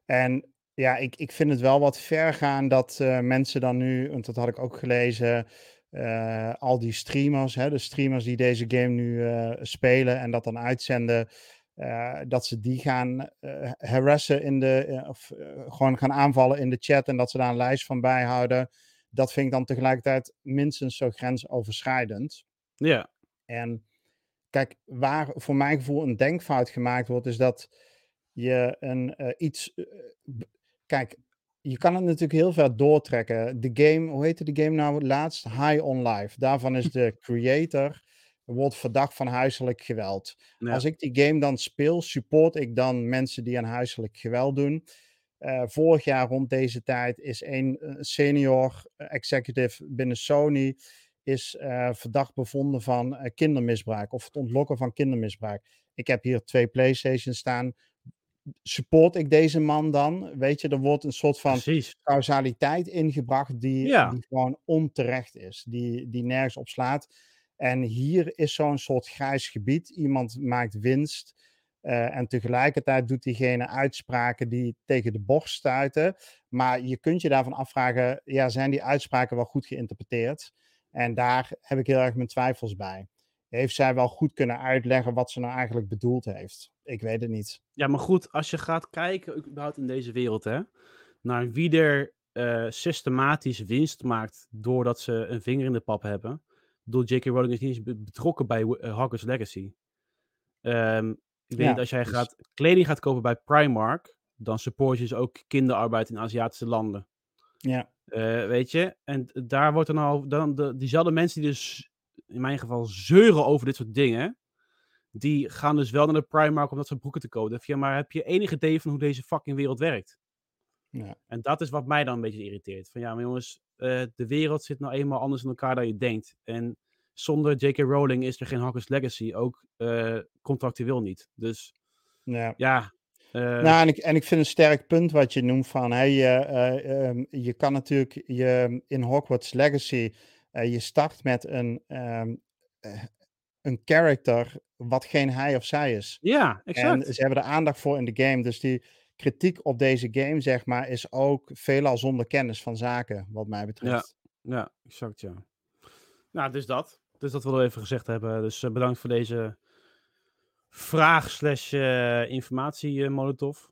en ja, ik, ik vind het wel wat ver gaan dat mensen dan nu, want dat had ik ook gelezen. Uh, al die streamers, hè, de streamers die deze game nu uh, spelen en dat dan uitzenden, dat ze die gaan harassen in de, of gewoon gaan aanvallen in de chat en dat ze daar een lijst van bijhouden. Dat vind ik dan tegelijkertijd minstens zo grensoverschrijdend. Ja. En kijk, waar voor mijn gevoel een denkfout gemaakt wordt, is dat je een iets. kijk, je kan het natuurlijk heel ver doortrekken. De game, hoe heette de game nou laatst? High on Life. Daarvan is de creator, wordt verdacht van huiselijk geweld. Ja. Als ik die game dan speel, support ik dan mensen die aan huiselijk geweld doen. Uh, vorig jaar rond deze tijd is een senior executive binnen Sony is uh, verdacht bevonden van uh, kindermisbruik of het ontlokken van kindermisbruik. Ik heb hier twee PlayStations staan support ik deze man dan? Weet je, er wordt een soort van Precies. causaliteit ingebracht die, ja. die gewoon onterecht is, die, die nergens op slaat. En hier is zo'n soort grijs gebied. Iemand maakt winst uh, en tegelijkertijd doet diegene uitspraken die tegen de borst stuiten. Maar je kunt je daarvan afvragen, ja, zijn die uitspraken wel goed geïnterpreteerd? En daar heb ik heel erg mijn twijfels bij heeft zij wel goed kunnen uitleggen wat ze nou eigenlijk bedoeld heeft. Ik weet het niet. Ja, maar goed, als je gaat kijken, überhaupt in deze wereld, hè, naar wie er uh, systematisch winst maakt doordat ze een vinger in de pap hebben. Door J.K. Rowling is niet eens betrokken bij uh, Hogwarts Legacy. Um, ik weet ja, niet, als jij dus... gaat, kleding gaat kopen bij Primark, dan support je dus ook kinderarbeid in Aziatische landen. Ja. Uh, weet je, en daar wordt dan al, dan de, diezelfde mensen die dus in mijn geval zeuren over dit soort dingen. Die gaan dus wel naar de Primark om dat soort broeken te kopen. Ja, maar heb je enige idee van hoe deze fucking wereld werkt? Ja. En dat is wat mij dan een beetje irriteert. Van ja, maar jongens, uh, de wereld zit nou eenmaal anders in elkaar dan je denkt. En zonder J.K. Rowling is er geen Hogwarts Legacy, ook uh, contractueel niet. Dus ja. ja. Nou, en ik, en ik vind een sterk punt wat je noemt van, hey, je, um, je kan natuurlijk je, in Hogwarts Legacy uh, je start met een, um, uh, een character wat geen hij of zij is. Ja, exact. En ze hebben er aandacht voor in de game. Dus die kritiek op deze game, zeg maar, is ook veelal zonder kennis van zaken, wat mij betreft. Ja, ja exact, ja. Nou, dus dat. Dus dat willen we even gezegd hebben. Dus bedankt voor deze vraag slash informatie, Molotov.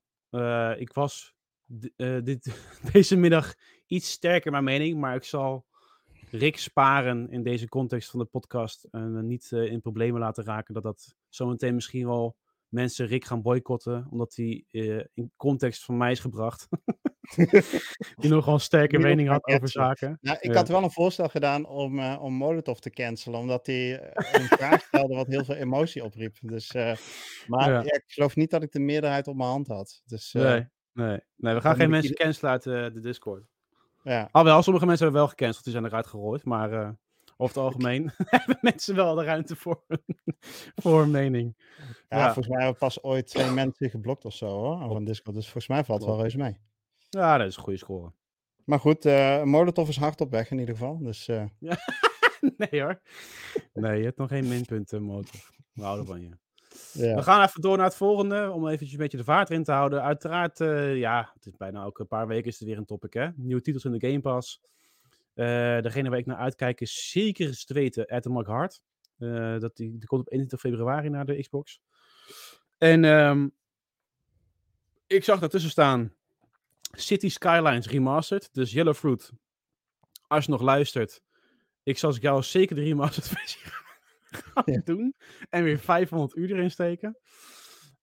ik was dit, deze middag iets sterker mijn mening, maar ik zal Rick sparen in deze context van de podcast. En niet in problemen laten raken dat dat zometeen misschien wel mensen Rick gaan boycotten, omdat hij in context van mij is gebracht. die nog wel een sterke mening had over zaken. Nou, ik ja. had wel een voorstel gedaan om, uh, om Molotov te cancelen, omdat hij een vraag stelde wat heel veel emotie opriep. Dus, maar ja. Ja, ik geloof niet dat ik de meerderheid op mijn hand had. Dus, nee, nee, nee, we gaan geen mensen ieder... cancelen uit de Discord. Ja. Alhoewel, sommige mensen hebben wel gecanceld, die zijn eruit gegooid. Maar over het algemeen hebben mensen wel de ruimte voor, voor een mening. Ja, ja, volgens mij hebben pas ooit twee mensen geblokt of zo hoor, van Discord. Dus volgens mij valt het wel reuze mee. Ja, dat is een goede score. Maar goed, uh, Molotov is hard op weg in ieder geval. Dus, uh... nee hoor. Nee, je hebt nog geen minpunten, Molotov. We houden van je. Ja. We gaan even door naar het volgende, om eventjes een beetje de vaart erin te houden. Uiteraard, uh, ja, het is bijna elke paar weken is er weer een topic, hè. Nieuwe titels in de Game Pass. Uh, degene waar ik naar uitkijk is zeker te weten Atomic Heart. Uh, dat die, die komt op 21 februari naar de Xbox. En um, ik zag daartussen staan City Skylines Remastered, dus Yellow Fruit. Als je nog luistert, ik zal jou zeker de remastered versie gaan ja. doen. En weer 500 uur erin steken.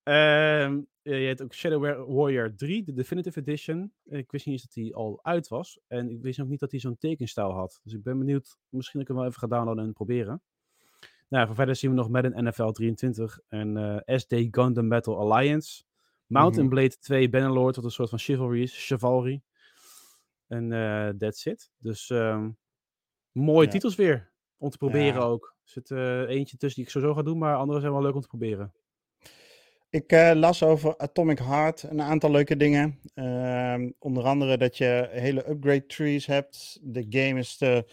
Uh, je hebt ook Shadow Warrior 3, de Definitive Edition. Ik wist niet eens dat die al uit was. En ik wist ook niet dat hij zo'n tekenstijl had. Dus ik ben benieuwd. Misschien dat ik hem wel even ga downloaden en proberen. Nou, voor verder zien we nog Madden NFL 23 en uh, SD Gundam Battle Alliance. Mountain mm -hmm. Blade 2 Bannerlord, wat een soort van chivalry is. Chivalry. En uh, that's it. Dus um, mooie ja. titels weer. Om te proberen ja. ook. Er zit uh, eentje tussen die ik sowieso ga doen, maar andere zijn wel leuk om te proberen. Ik uh, las over Atomic Heart een aantal leuke dingen. Uh, onder andere dat je hele upgrade trees hebt. De game is te,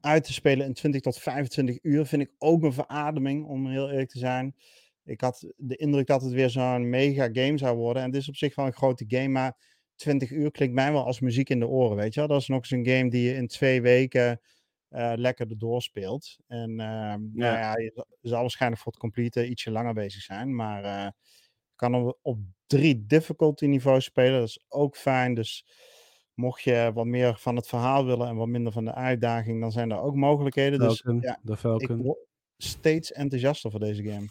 uit te spelen in 20 tot 25 uur. Vind ik ook een verademing, om heel eerlijk te zijn. Ik had de indruk dat het weer zo'n mega game zou worden. En het is op zich wel een grote game, maar 20 uur klinkt mij wel als muziek in de oren, weet je wel. Dat is nog eens een game die je in twee weken uh, lekker erdoor speelt. En uh, ja. Nou ja, je zal waarschijnlijk voor het complete ietsje langer bezig zijn. Maar uh, kan op, op drie difficulty niveaus spelen. Dat is ook fijn. Dus mocht je wat meer van het verhaal willen en wat minder van de uitdaging, dan zijn er ook mogelijkheden. Falcon, dus ja, de Falcon. ik word steeds enthousiaster voor deze game.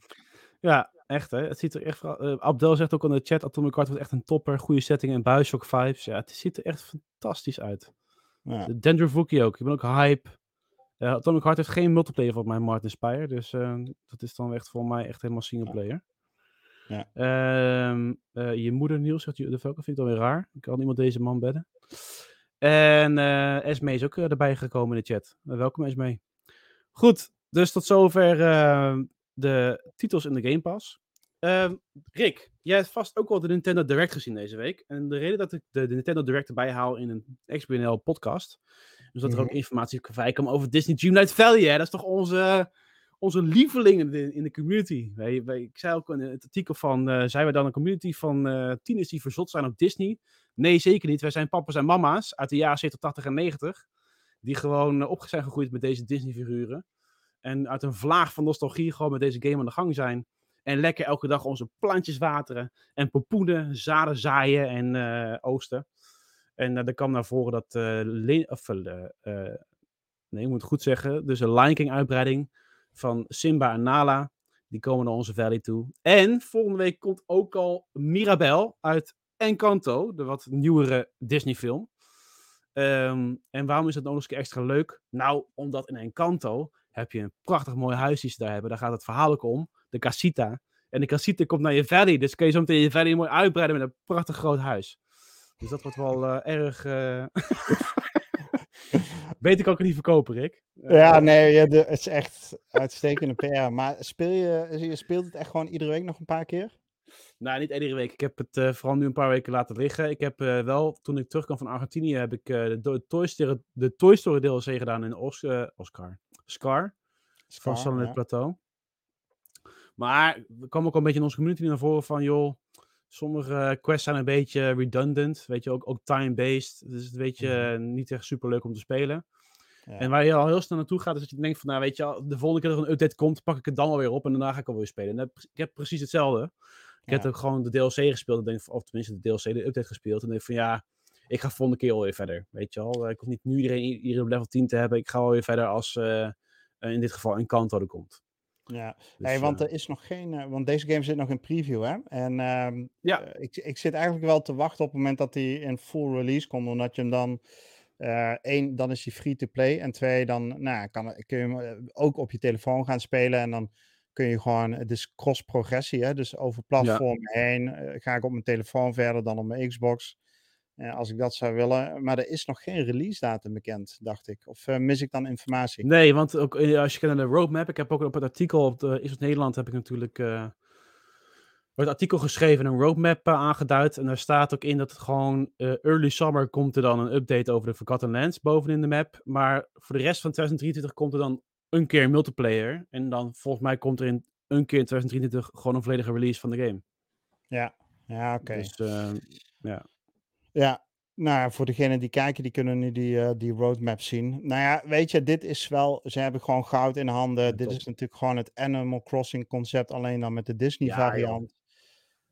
Ja, echt hè. Het ziet er echt... Uh, Abdel zegt ook in de chat, Atomic Heart wordt echt een topper. Goede setting en Bioshock vibes. Ja, het ziet er echt fantastisch uit. Ja. De Dendrovuki ook. Ik ben ook hype. Uh, Atomic Heart heeft geen multiplayer voor mij, Martin Spire. Dus uh, dat is dan echt voor mij echt helemaal singleplayer. Ja. Uh, uh, je moeder Niels zegt, de Falcon vind ik dan weer raar. Ik kan iemand deze man bedden. En Esme is ook erbij gekomen in de chat. welkom Esme. Goed, dus tot zover ehm, de titels in de Game Pass. Ehm, Rick, jij hebt vast ook wel de Nintendo Direct gezien deze week. En de reden dat ik de, de Nintendo Direct erbij haal in een XBNL podcast dus dat er ook informatie vrij kwam over Disney Dreamlight Valley. Hè? Dat is toch onze, onze lieveling in de, in de community. Wij, wij, ik zei ook in het artikel van, uh, zijn wij dan een community van uh, tieners die verzot zijn op Disney? Nee, zeker niet. Wij zijn papa's en mama's uit de jaren 70, 80 en 90. Die gewoon op zijn gegroeid met deze Disney figuren. En uit een vlaag van nostalgie gewoon met deze game aan de gang zijn. En lekker elke dag onze plantjes wateren. En popoenen, zaden zaaien en oosten. En uh, kwam naar voren dat. Uh, nee, ik moet het goed zeggen. Dus een Lion King uitbreiding van Simba en Nala. Die komen naar onze valley toe. En volgende week komt ook al Mirabel uit Encanto, de wat nieuwere Disney-film. Um, en waarom is dat nog eens extra leuk? Nou, omdat in Encanto heb je een prachtig mooi huis die ze daar hebben. Daar gaat het verhaal ook om. De casita. En de casita komt naar je valley. Dus kun je zo meteen je valley mooi uitbreiden met een prachtig groot huis. Dus dat wordt wel uh, erg. Uh... Weet ik ook niet verkopen, Rick. Uh, ja, nee, ja, de, het is echt uitstekende PR. Maar speel je, je speelt het echt gewoon iedere week nog een paar keer? Nou, niet iedere week. Ik heb het uh, vooral nu een paar weken laten liggen. Ik heb uh, wel, toen ik terugkwam van Argentinië, heb ik uh, de, Toy Story, de Toy Story DLC gedaan in Os Oscar. Scar. Scar van Sunlit ja. Plateau. Maar er kwam ook een beetje in onze community naar voren van, joh, Sommige quests zijn een beetje redundant, weet je, ook, ook time-based. Dus het weet je mm. niet echt super leuk om te spelen. Ja. En waar je al heel snel naartoe gaat, is dat je denkt van, nou weet je, de volgende keer dat er een update komt, pak ik het dan alweer op en daarna ga ik alweer spelen. En ik heb precies hetzelfde. Ik ja. heb ook gewoon de DLC gespeeld, denk, of tenminste de DLC, de update gespeeld. En denk van, ja, ik ga volgende keer alweer verder. Weet je al, ik hoef niet nu iedereen, iedereen op level 10 te hebben. Ik ga alweer verder als uh, in dit geval een Kanto er komt. Ja, dus, nee, want er is nog geen. want deze game zit nog in preview, hè? En uh, ja. ik, ik zit eigenlijk wel te wachten op het moment dat hij in full release komt, omdat je hem dan. één, dan is hij free to play. En twee, dan nou, kan, kun je hem ook op je telefoon gaan spelen. En dan kun je gewoon, het is cross progressie, hè? dus over platform heen uh, ga ik op mijn telefoon verder dan op mijn Xbox. Uh, als ik dat zou willen. Maar er is nog geen release datum bekend, dacht ik. Of uh, mis ik dan informatie? Nee, want ook als je kijkt naar de roadmap, ik heb ook op het artikel op de Is het Nederland heb ik natuurlijk het artikel geschreven, een roadmap aangeduid. En daar staat ook in dat het gewoon early summer komt er dan een update over de Forgotten Lands bovenin de map. Maar voor de rest van 2023 komt er dan een keer multiplayer. En dan volgens mij komt er in een keer in 2023 gewoon een volledige release van de game. Ja, ja oké. Dus uh, ja. Ja, nou voor degenen die kijken, die kunnen nu die, uh, die roadmap zien. Nou ja, weet je, dit is wel, ze hebben gewoon goud in handen. Ja, dit top. is natuurlijk gewoon het Animal Crossing concept, alleen dan met de Disney ja, variant.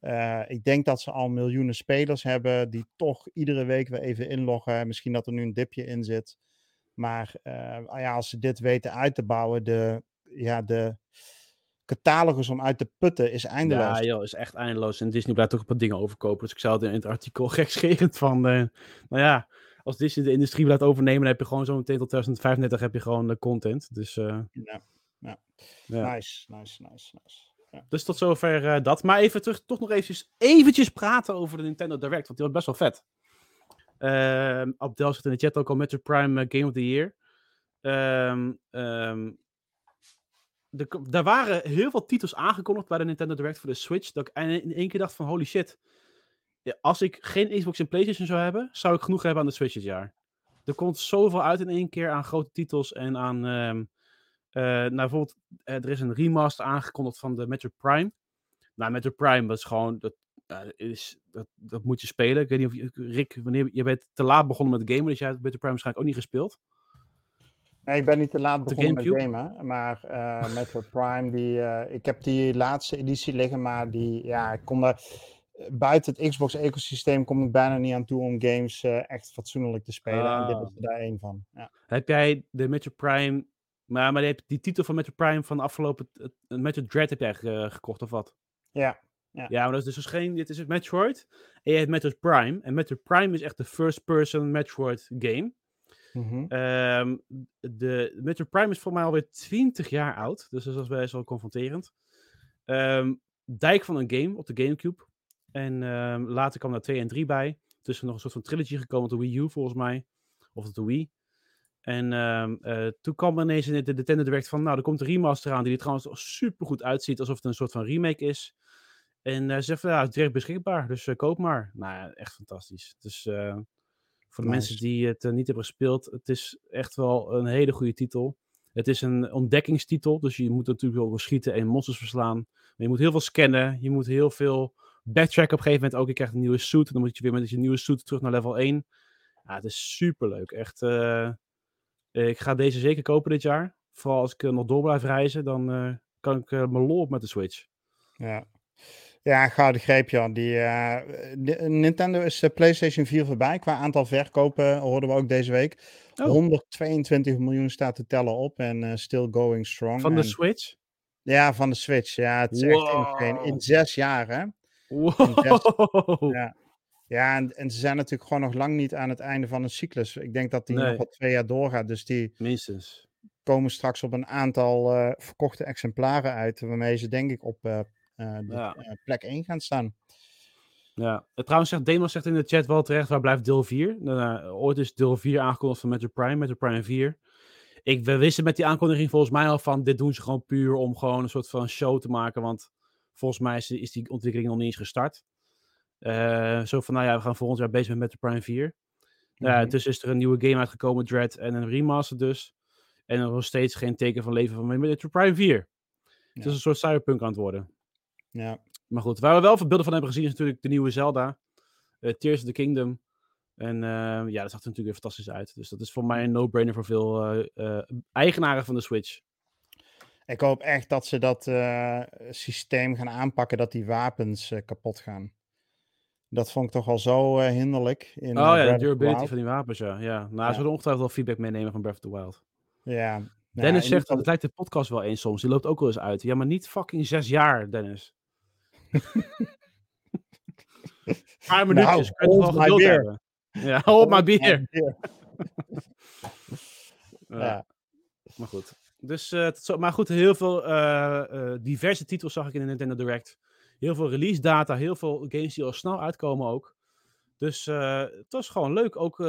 Uh, ik denk dat ze al miljoenen spelers hebben die toch iedere week weer even inloggen. Misschien dat er nu een dipje in zit. Maar uh, ja, als ze dit weten uit te bouwen, de, ja, de catalogus om uit te putten is eindeloos. Ja, joh, is echt eindeloos. En Disney blijft ook een paar dingen overkopen. Dus ik zei het in het artikel gekscherend van, uh, nou ja, als Disney de industrie blijft overnemen, dan heb je gewoon zo meteen tot 2035 heb je gewoon de content. Dus, uh, ja, ja. ja. Nice, nice, nice, nice. Ja. Dus tot zover uh, dat. Maar even terug, toch nog eventjes, eventjes praten over de Nintendo Direct, want die was best wel vet. Uh, Abdel zit in de chat ook al met de Prime Game of the Year. Um, um, daar waren heel veel titels aangekondigd bij de Nintendo Direct voor de Switch. Dat ik in één keer dacht van holy shit. Als ik geen Xbox en PlayStation zou hebben, zou ik genoeg hebben aan de Switch dit jaar. Er komt zoveel uit in één keer aan grote titels en aan. Um, uh, nou, bijvoorbeeld, uh, er is een remaster aangekondigd van de Metro Prime. Nou, Metro Prime, is gewoon. Dat, uh, is, dat, dat moet je spelen. Ik weet niet of je, Rick, wanneer je bent te laat begonnen met gamen, dus jij hebt Metro Prime waarschijnlijk ook niet gespeeld. Nee, ik ben niet te laat begonnen met gamen, maar uh, Metroid Prime, die, uh, ik heb die laatste editie liggen, maar die, ja, ik kon daar, buiten het Xbox-ecosysteem kom ik bijna niet aan toe om games uh, echt fatsoenlijk te spelen. En dit is er daar één van. Ja. Heb jij de Metroid Prime, maar, maar die, die titel van Metroid Prime van de afgelopen, Metroid Dread heb jij gekocht of wat? Ja. Ja. ja, maar dat is dus geen. Dit is het Metroid. En je hebt Metroid Prime. En Metroid Prime is echt de first-person Metroid game. Mm-hmm. Um, de Metro Prime is voor mij alweer 20 jaar oud. Dus dat is best wel confronterend. Um, dijk van een game op de Gamecube. En um, later kwam daar 2 en 3 bij. Tussen nog een soort van trilogy gekomen op de Wii U volgens mij. Of de Wii. En uh, toen kwam ineens in de Nintendo Direct van, nou, er komt een remaster aan die er trouwens super goed uitziet, alsof het een soort van remake is. En uh, ze zeggen, ja, het is direct beschikbaar, dus uh, koop maar. Nou echt fantastisch. Dus voor de nice. mensen die het uh, niet hebben gespeeld, het is echt wel een hele goede titel. Het is een ontdekkingstitel, dus je moet natuurlijk wel schieten en monsters verslaan. Maar je moet heel veel scannen, je moet heel veel backtracken op een gegeven moment ook. Je krijgt een nieuwe suit, en dan moet je weer met je nieuwe suit terug naar level 1. Ja, het is super leuk. Echt, uh, ik ga deze zeker kopen dit jaar. Vooral als ik uh, nog door blijf reizen, dan kan ik mijn lol op met de Switch. Ja, ja, gouden greep, Jan. Die, uh, Nintendo is uh, PlayStation 4 voorbij. Qua aantal verkopen hoorden we ook deze week. Oh. 122 miljoen staat te tellen op en uh, still going strong. Van de Switch? Ja, van de Switch. Ja, het is wow. echt in, in zes jaar, hè? Wow. Zes, ja, ja en, en, ze zijn natuurlijk gewoon nog lang niet aan het einde van een cyclus. Ik denk dat die nee. nog wat twee jaar doorgaat. Dus die Minstens. komen straks op een aantal verkochte exemplaren uit. Waarmee ze denk ik op de, ja. uh, plek 1 gaan staan. Ja, trouwens zegt Demos zegt in de chat wel terecht, waar blijft deel 4? Uh, ooit is deel 4 aangekondigd van Metro Prime, Metro Prime 4. Ik, we wisten met die aankondiging volgens mij al van, dit doen ze gewoon puur om gewoon een soort van show te maken, want volgens mij is, is die ontwikkeling nog niet eens gestart. Uh, zo van, nou ja, we gaan volgend jaar bezig met Metro Prime 4. Mm -hmm. dus is er een nieuwe game uitgekomen, Dread, en een remaster dus. En er nog steeds geen teken van leven van Metro Prime 4. Ja. Het is een soort cyberpunk aan het worden. Ja. Maar goed, waar we wel veel beelden van hebben gezien is natuurlijk de nieuwe Zelda. Uh, Tears of the Kingdom. En uh, ja, dat zag er natuurlijk weer fantastisch uit. Dus dat is voor mij een no-brainer voor veel uh, eigenaren van de Switch. Ik hoop echt dat ze dat systeem gaan aanpakken, dat die wapens kapot gaan. Dat vond ik toch al zo eh, hinderlijk. In, Oh eh, ja, de durability van die wapens, ja. ja. Nou, Ja. ze zullen ongetwijfeld wel feedback meenemen van Breath of the Wild. Ja. Nou, Dennis ieder zegt, geval- het lijkt de podcast wel eens soms. Die loopt ook wel eens uit. Ja, maar niet fucking zes jaar, Dennis. Een paar minuutjes, my geduld beer. hebben. Ja, hold my beer. Ja. Maar goed. Dus, eh, zo, maar goed, heel veel eh, eh, diverse titels zag ik in de Nintendo Direct. Heel veel release data, heel veel games die al snel uitkomen ook. Dus het was gewoon leuk. Ook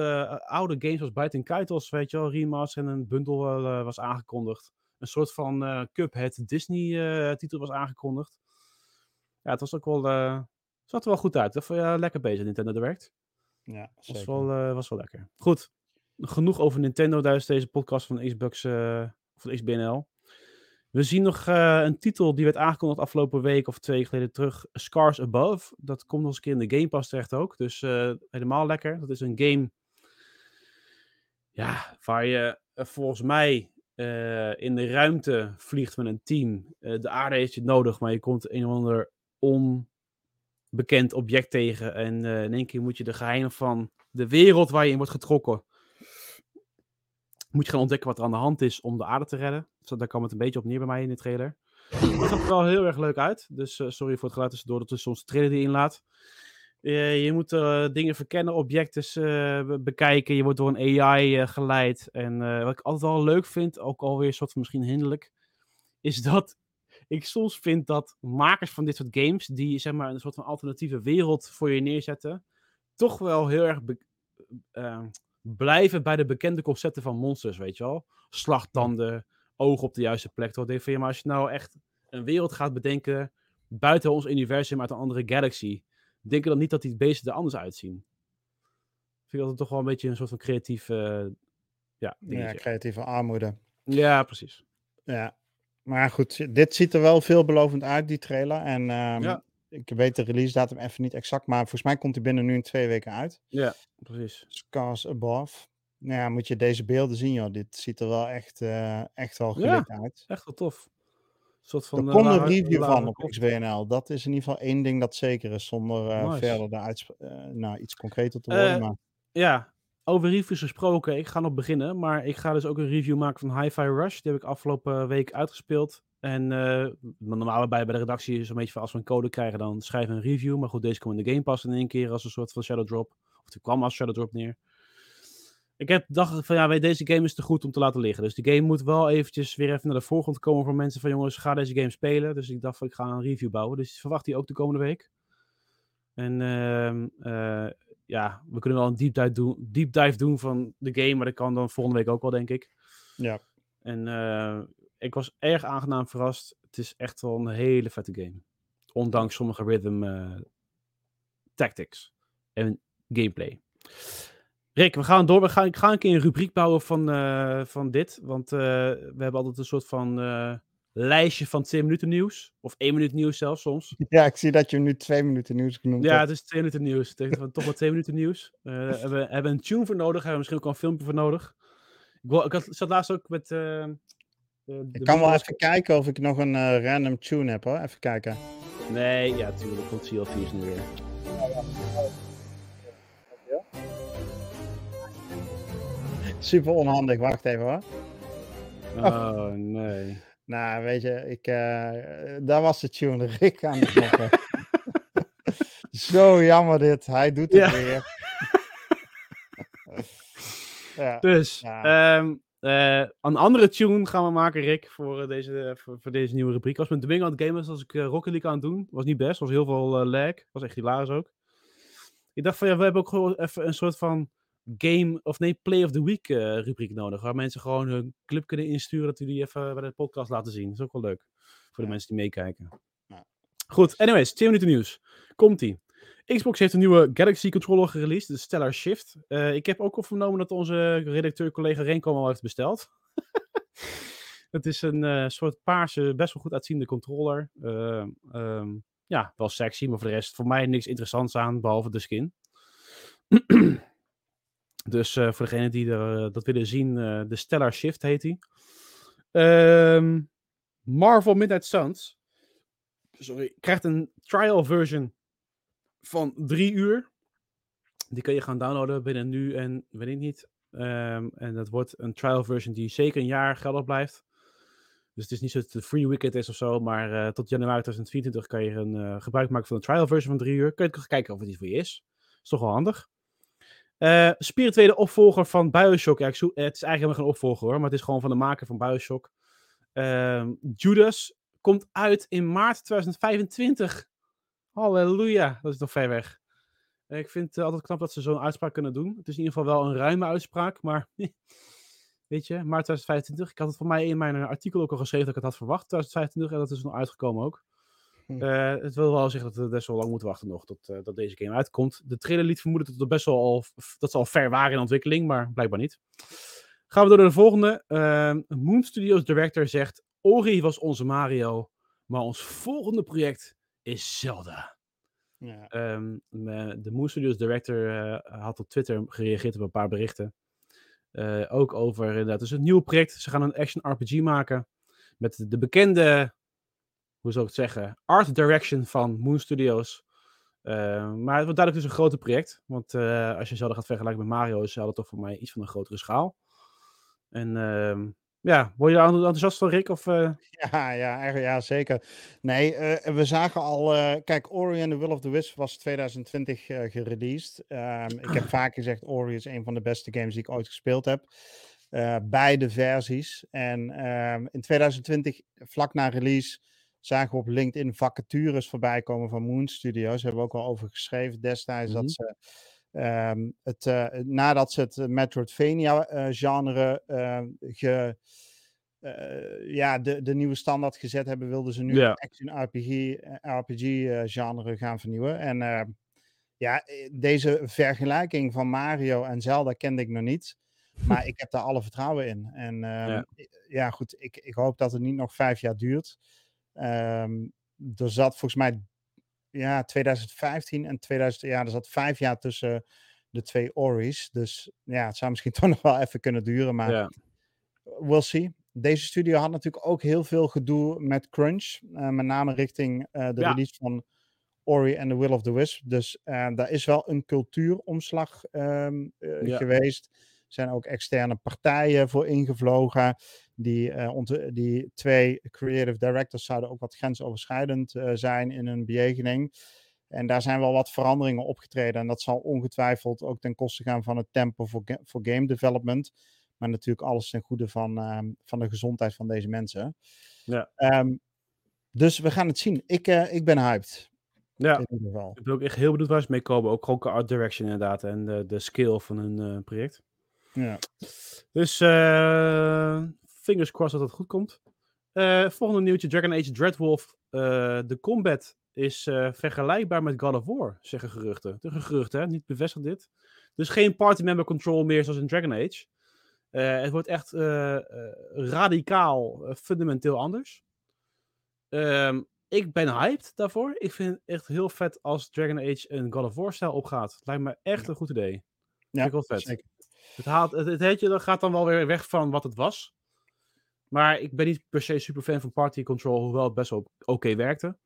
oude games als Biting Titles, weet je wel, remaster en een bundle eh, was aangekondigd. Een soort van Cuphead Disney titel was aangekondigd. Ja, het was ook wel, eh zat er wel goed uit. Dat vond je lekker bezig, Nintendo Direct. Ja, Was zeker. wel, eh, was wel lekker. Goed. Genoeg over Nintendo tijdens deze podcast van Xbox eh van XBNL. We zien nog eh, een titel die werd aangekondigd afgelopen week of twee geleden terug. Scars Above. Dat komt nog eens een keer in de Game Pass terecht ook. Dus eh, helemaal lekker. Dat is een game ja, waar je eh, volgens mij eh, in de ruimte vliegt met een team. Eh, de aarde heeft je nodig, maar je komt een of ander onbekend object tegen. En eh, in één keer moet je de geheimen van de wereld waar je in wordt getrokken. Moet je gaan ontdekken wat er aan de hand is om de aarde te redden. Zo, daar kwam het een beetje op neer bij mij in de trailer. Het zag er wel heel erg leuk uit. Dus eh, sorry voor het geluid tussendoor dat er soms de trailer die inlaat. Eh, je moet dingen verkennen, objecten be- bekijken. Je wordt door een AI geleid. En wat ik altijd wel leuk vind, ook alweer een soort van misschien hinderlijk, is dat ik soms vind dat makers van dit soort games, die zeg maar een soort van alternatieve wereld voor je neerzetten, toch wel heel erg be- eh, blijven bij de bekende concepten van monsters, weet je wel. Slagtanden, ogen op de juiste plek. Toch? Ik denk van, ja, maar als je nou echt een wereld gaat bedenken buiten ons universum uit een andere galaxy, denk je dan niet dat die beesten er anders uitzien? Vind ik dat toch wel een beetje een soort van creatief eh, ja, Ja, creatieve armoede. Ja, precies. Ja. Maar goed, dit ziet er wel veelbelovend uit, die trailer. En ehm, Ja. ik weet de release datum even niet exact, maar volgens mij komt hij binnen nu in twee weken uit. Ja, precies. Scars Above. Nou ja, moet je deze beelden zien, joh. Dit ziet er wel echt, eh, echt wel Ja. gelikt uit. Echt wel tof. Een soort van, Er eh, komt een review van op. XBNL. Dat is in ieder geval één ding dat zeker is, zonder eh, Nice. verder uitsp- eh, nou, iets concreter te worden. maar Ja, over reviews gesproken. Ik ga nog beginnen. Maar ik ga dus ook een review maken van Hi-Fi Rush. Die heb ik afgelopen week uitgespeeld. En eh, normaal bij, bij de redactie is een beetje van als we een code krijgen, dan schrijven we een review. Maar goed, deze kwam in de Game Pass in één keer als een soort van Shadow Drop. Of die kwam als Shadow Drop neer. Ik heb dacht van ja, weet, deze game is te goed om te laten liggen. Dus die game moet wel eventjes weer even naar de voorgrond komen voor mensen van jongens, ga deze game spelen. Dus ik dacht van ik ga een review bouwen. Dus verwacht die ook de komende week. En ehm, eh, ja, we kunnen wel een deep dive, doen, deep dive doen van de game, maar dat kan dan volgende week ook wel, denk ik. ja, En eh, ik was erg aangenaam verrast. Het is echt wel een hele vette game. Ondanks sommige rhythm eh, tactics en gameplay. Rick, we gaan door. We gaan, ik ga een keer een rubriek bouwen van, eh, van dit. Want we hebben altijd een soort van lijstje van 2 minuten nieuws. Of 1 minuut nieuws zelfs soms. ja, ik zie dat je hem nu twee minuten nieuws genoemd Ja, hebt. het is twee minuten nieuws. Ik toch wel twee minuten nieuws. Eh, hebben, we hebben een tune voor nodig. Hebben we misschien ook een filmpje voor nodig. Ik, ik had, zat laatst ook met... eh, de- de Ik kan wel even kijken of ik nog een eh, random tune heb hoor. Even kijken. Nee, ja, tuurlijk. Komt CLV's nu weer. Super onhandig, wacht even hoor. Oh, nee. Nou, weet je, ik, eh, daar was de tune, Rick aan de knoppen. Zo jammer dit, hij doet het Ja. weer. ja, Dus, Ja. ehm, eh, een andere tune gaan we maken, Rick, voor, eh, deze, voor, voor deze nieuwe rubriek. Als met Domingo aan het gamen was, als ik eh, Rocket League aan het doen. Was niet best, was heel veel lag. Was echt hilarisch ook. Ik dacht van, ja, we hebben ook gewoon even een soort van game, of nee, play of the week eh, rubriek nodig. Waar mensen gewoon hun clip kunnen insturen, dat we die even bij de podcast laten zien. Dat is ook wel leuk. Voor de Ja. mensen die meekijken. Ja. Goed, anyways, 2 minuten nieuws. Komt-ie. Xbox heeft een nieuwe Galaxy controller gereleased, de Stellar Shift. Eh, ik heb ook al vernomen dat onze redacteur-collega Renko al heeft besteld. Het is een eh, soort paarse, best wel goed uitziende controller. Eh, ehm, ja, wel sexy, maar voor de rest voor mij niks interessants aan, behalve de skin. dus eh, voor degenen die er, eh, dat willen zien, eh, de Stellar Shift heet hij. Ehm, Marvel Midnight Suns sorry, krijgt een trial version van drie uur. Die kun je gaan downloaden binnen nu en weet ik niet. Ehm, en dat wordt een trial version die zeker een jaar geldig blijft. Dus het is niet zo dat het free weekend is of zo, maar tot januari 2024 kan je een gebruik maken van een trial version van drie uur. Kun je kijken of het iets voor je is. Is toch wel handig. Eh spirituele opvolger van Bioshock. Het is eigenlijk helemaal geen opvolger hoor, maar het is gewoon van de maker van Bioshock. Ehm, Judas komt uit in maart 2025. Halleluja, dat is nog ver weg. Eh, Ik vind het altijd knap dat ze zo'n uitspraak kunnen doen. Het is in ieder geval wel een ruime uitspraak, maar weet je, maart 2025. Ik had het voor mij in mijn artikel ook al geschreven dat ik het had verwacht, 2025, en dat is nog uitgekomen ook. Hm. Eh, het wil wel zeggen dat we best wel lang moeten wachten nog tot eh, dat deze game uitkomt. De trailer liet vermoeden dat, het best wel al, dat ze al ver waren in ontwikkeling, maar blijkbaar niet. Gaan we door naar de volgende. Ehm, Moon Studios director zegt: Ori was onze Mario, maar ons volgende project is Zelda. Ja. Ehm, de Moon Studios director eh, had op Twitter gereageerd op een paar berichten. Ook over inderdaad, dus een nieuw project. Ze gaan een action RPG maken. Met de bekende, hoe zou ik het zeggen, art direction van Moon Studios. Eh, maar het wordt duidelijk dus een groter project. Want eh, als je Zelda gaat vergelijken met Mario, is Zelda toch voor mij iets van een grotere schaal. En ehm, ja, word je daar enthousiast van, Rick? Of, eh, Ja, ja, eigenlijk, ja, zeker. Nee, we zagen al. kijk, Ori and the Will of the Wisp was 2020 eh gereleased. Ehm, ik heb vaak gezegd: Ori is een van de beste games die ik ooit gespeeld heb. Beide versies. En ehm, in 2020, vlak na release, zagen we op LinkedIn vacatures voorbij komen van Moon Studios. Hebben we ook al over geschreven destijds. Mhm. Dat ze. ehm, het, eh, nadat ze het Metroidvania-genre ge, eh, ja, de, de nieuwe standaard gezet hebben, wilden ze nu het action RPG, eh, RPG eh, genre gaan vernieuwen. En eh, ja, eh, deze vergelijking van Mario en Zelda kende ik nog niet. Maar ik heb daar alle vertrouwen in. En ehm, Ja. ja. goed, ik, ik hoop dat het niet nog vijf jaar duurt. Ehm, er zat volgens mij ja, 2015 en 2000, ja, er zat vijf jaar tussen de twee Ori's. Dus ja, het zou misschien toch nog wel even kunnen duren. Maar ja. we'll see. Deze studio had natuurlijk ook heel veel gedoe met crunch. eh, met name richting eh, de Ja. release van Ori and the Will of the Wisp. Dus eh, daar is wel een cultuuromslag ehm, eh, Ja. geweest. Er zijn ook externe partijen voor ingevlogen. Die, eh, die twee creative directors zouden ook wat grensoverschrijdend eh, zijn in hun bejegening. En daar zijn wel wat veranderingen opgetreden. En dat zal ongetwijfeld ook ten koste gaan van het tempo voor, ga- voor game development. Maar natuurlijk alles ten goede van, ehm, van de gezondheid van deze mensen. Ja. Ehm, dus we gaan het zien. Ik, eh, ik ben hyped. ja. In ieder geval. Ik ben ook echt heel benieuwd waar ze mee komen. Ook gewoon qua art direction inderdaad. En de, de skill van hun project. Ja. Dus eh, fingers crossed dat het goed komt. Eh, volgende nieuwtje. Dragon Age Dreadwolf. eh, de combat is eh, vergelijkbaar met God of War, zeggen geruchten. De geruchten, hè? niet bevestigd dit. Dus geen party member control meer zoals in Dragon Age. Het wordt echt radicaal, fundamenteel anders. Ehm, ik ben hyped daarvoor. Ik vind het echt heel vet als Dragon Age een God of War stijl opgaat. Het lijkt me echt een goed idee. Ja, Vind ik wel vet. zeker. Het, haalt, het, het heetje, dat gaat dan wel weer weg van wat het was. Maar ik ben niet per se super fan van Party Control, hoewel het best wel oké werkte.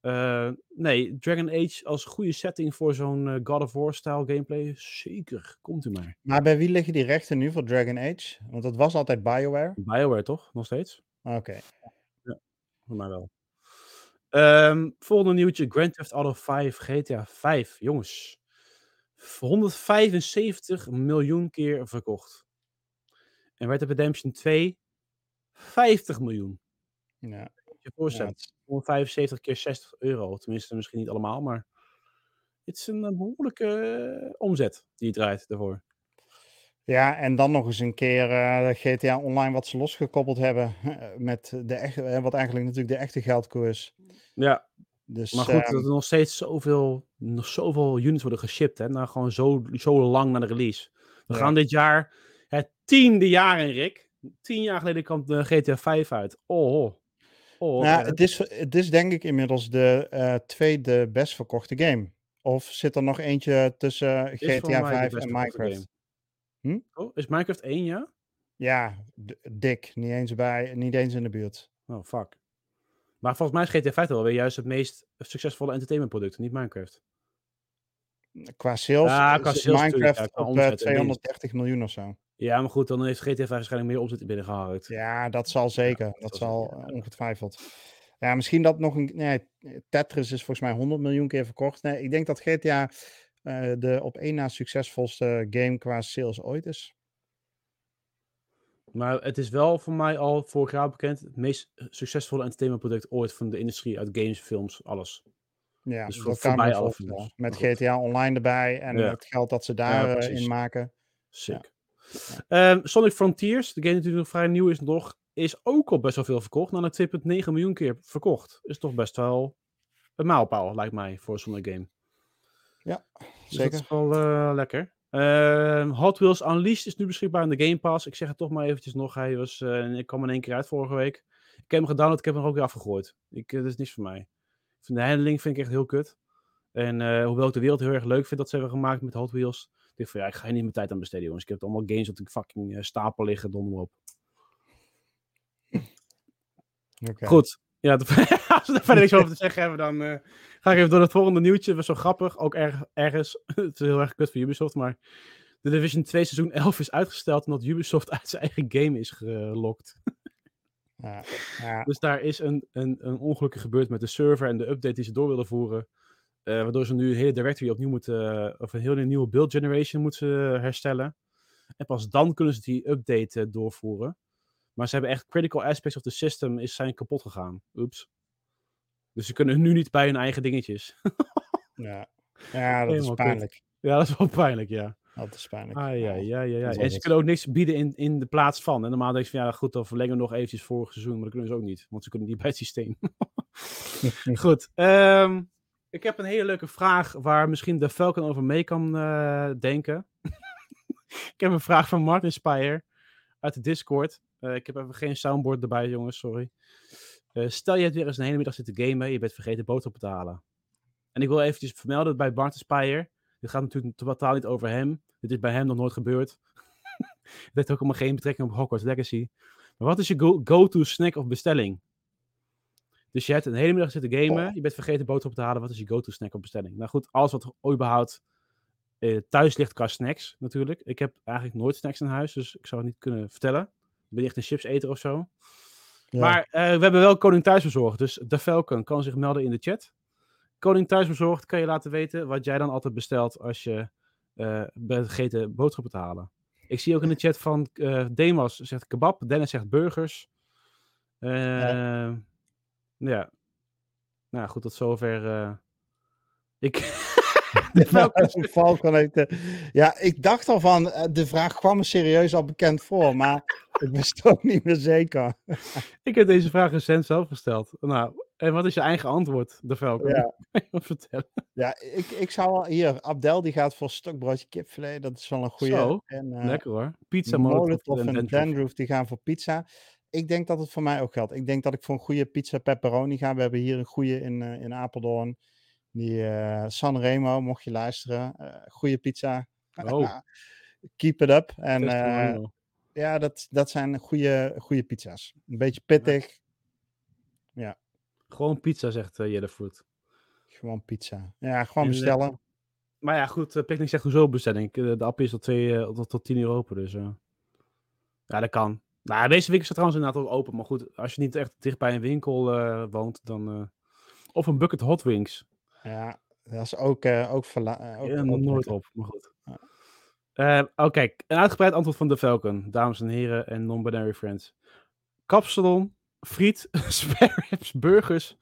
Eh, nee, Dragon Age als goede setting voor zo'n eh, God of War-style gameplay, zeker. Komt u maar. Maar bij wie liggen die rechten nu voor Dragon Age? Want dat was altijd BioWare. BioWare toch? Nog steeds? Oké. Voor mij wel. Ehm, volgende nieuwtje. Grand Theft Auto 5, GTA 5. Jongens. 175 miljoen keer verkocht. En Red Dead Redemption 2, 50 miljoen. Ja. Moet je je voorstellen. Ja, 175 keer 60 euro. Tenminste, misschien niet allemaal, maar het is een eh, behoorlijke eh, omzet die je draait daarvoor. Ja, en dan nog eens een keer eh, GTA Online wat ze losgekoppeld hebben met de echte, eh, wat eigenlijk natuurlijk de echte geldkoers. Ja, Dus maar goed, ehm, dat er nog steeds zoveel, nog zoveel units worden geshipped, hè, na gewoon zo, zo lang na de release. We Ja. gaan dit jaar het tiende jaar in, Rick. Tien jaar geleden kwam de GTA 5 uit. Oh, oh. oh nou, eh, het, is, het is denk ik inmiddels de eh, tweede best verkochte game. Of zit er nog eentje tussen GTA mij de 5 best en Minecraft? Hm? Oh, is Minecraft 1 jaar? Ja, dik. Niet eens, bij, niet eens in de buurt. Oh, fuck. Maar volgens mij is GTA 5 wel weer juist het meest succesvolle entertainmentproduct, niet Minecraft. Qua sales, Ja, is qua het sales natuurlijk, Minecraft ja, qua op omzet eh, en 230 miljoen of zo. Ja, maar goed, dan heeft GTA 5 waarschijnlijk meer omzet binnengehaald. Ja, dat zal zeker. dat dat zal eh, ongetwijfeld. Ja, misschien dat nog een. Nee, Tetris is volgens mij 100 miljoen keer verkocht. Nee, ik denk dat GTA eh, de op één na succesvolste game qua sales ooit is. Maar het is wel voor mij al vorig jaar bekend het meest succesvolle entertainmentproduct ooit van de industrie uit games, films, alles. Ja, Dus dat voor- alle voorstellen. films. Met. GTA Online erbij en Ja. het geld dat ze daarin precies. in maken. Sick. Ehm, Sonic Frontiers, de game die natuurlijk nog vrij nieuw is nog, is ook al best wel veel verkocht. Namelijk 2,9 miljoen keer verkocht. Is toch best wel een mijlpaal, lijkt mij, voor een Sonic game. Dus Zeker. dat is wel eh, lekker. Ehm, Hot Wheels Unleashed is nu beschikbaar in de Game Pass. Ik zeg het toch maar eventjes nog. Hij was, eh, ik kwam in één keer uit vorige week. Ik heb hem gedownload, ik heb hem er ook weer afgegooid. Ik, eh, dat is niks voor mij. Ik vind de handling vind ik echt heel kut. En hoewel ik de wereld heel erg leuk vind dat ze hebben gemaakt met Hot Wheels. Ik denk van ja, ik ga hier niet mijn tijd aan besteden jongens. Ik heb allemaal games op de fucking eh, stapel liggen, donder op. Goed. Ja, als we er verder niks over te zeggen hebben, dan eh, ga ik even door het volgende nieuwtje. Dat was zo grappig. Ook erg, ergens. het is heel erg kut voor Ubisoft, maar de Division 2 seizoen 11 is uitgesteld omdat Ubisoft uit zijn eigen game is gelokt. Ja, ja, Dus daar is een, een, een ongeluk gebeurd met de server en de update die ze door wilden voeren. Eh, waardoor ze nu een hele directory opnieuw moeten, of een hele nieuwe build generation moeten herstellen. En pas dan kunnen ze die update eh, doorvoeren. Maar ze hebben echt critical aspects of the system is, zijn kapot gegaan. Oeps. Dus ze kunnen nu niet bij hun eigen dingetjes. ja. ja, dat is kut. pijnlijk. ja, dat is wel pijnlijk, ja. Dat is pijnlijk. Ah, ja, ja, ja, ja. En ze kunnen ook niks bieden in, in de plaats van. En normaal denk je van, ja goed, dan verlengen we nog eventjes vorig seizoen. Maar dat kunnen ze ook niet, want ze kunnen niet bij het systeem. Goed. ehm, ik heb een hele leuke vraag waar misschien de Falcon over mee kan eh, denken. ik heb een vraag van Martin Spire uit de Discord. Eh, ik heb even geen soundboard erbij, jongens, sorry. Eh, stel je hebt weer eens een hele middag zitten gamen, je bent vergeten boodschappen te halen. En ik wil eventjes vermelden bij Martin Spire. Dit gaat natuurlijk totaal niet over hem. Dit is bij hem nog nooit gebeurd. Het heeft ook helemaal geen betrekking op Hogwarts Legacy. Maar wat is je go- go-to snack of bestelling? Dus je hebt een hele middag zitten gamen, Oh. je bent vergeten boodschappen te halen. Wat is je go-to snack of bestelling? Nou goed, alles wat überhaupt eh, thuis ligt qua snacks natuurlijk. Ik heb eigenlijk nooit snacks in huis, dus ik zou het niet kunnen vertellen. Ik ben echt een chipseter of zo. Ja. Maar eh, we hebben wel Koning Thuisbezorgd, dus de Falcon kan zich melden in de chat. Koning Thuisbezorgd kan je laten weten wat jij dan altijd bestelt als je eh bent vergeten boodschappen te halen. Ik zie ook in de chat van Demas zegt kebab, Dennis zegt burgers. Eh, ja. Nou goed, tot zover. eh, ik. de Falcon- heeft, eh, ja, ik dacht al van, eh, de vraag kwam me serieus al bekend voor, maar ik wist ook niet meer zeker. ik heb deze vraag recent zelf gesteld. Nou, en wat is je eigen antwoord, de Falcon? Ja. Vertellen? Ja, ik, ik zou hier, Abdel die gaat voor stokbroodje kipfilet, dat is wel een goede. Zo, en, Lekker hoor. Pizza, Molotov en en. Dandruff die gaan voor pizza. Ik denk dat het voor mij ook geldt. Ik denk dat ik voor een goede pizza pepperoni ga. We hebben hier een goede in, eh, in Apeldoorn. Die eh Sanremo, mocht je luisteren. eh goede pizza. Oh. Keep it up. En ja, dat, dat zijn goede, goede pizza's. Een beetje pittig. Gewoon pizza, zegt uh, Jellefoot. Gewoon pizza. Ja, gewoon En, bestellen. Maar ja, goed, uh, Picnic zegt hoezo bestelling. De app is tot, twee, eh, tot, tot 10 euro open, dus... Ja, dat kan. Nou, deze winkel staat trouwens inderdaad ook open. Maar goed, als je niet echt dicht bij een winkel eh, woont, dan... eh, Of een bucket hot wings. Ja, dat is ook, eh ook, verla- ook, Ja, nooit op, maar goed. Ja. Oké, een uitgebreid antwoord van de Falcon, dames en heren en non-binary friends. Kapsalon, friet, spare ribs, burgers,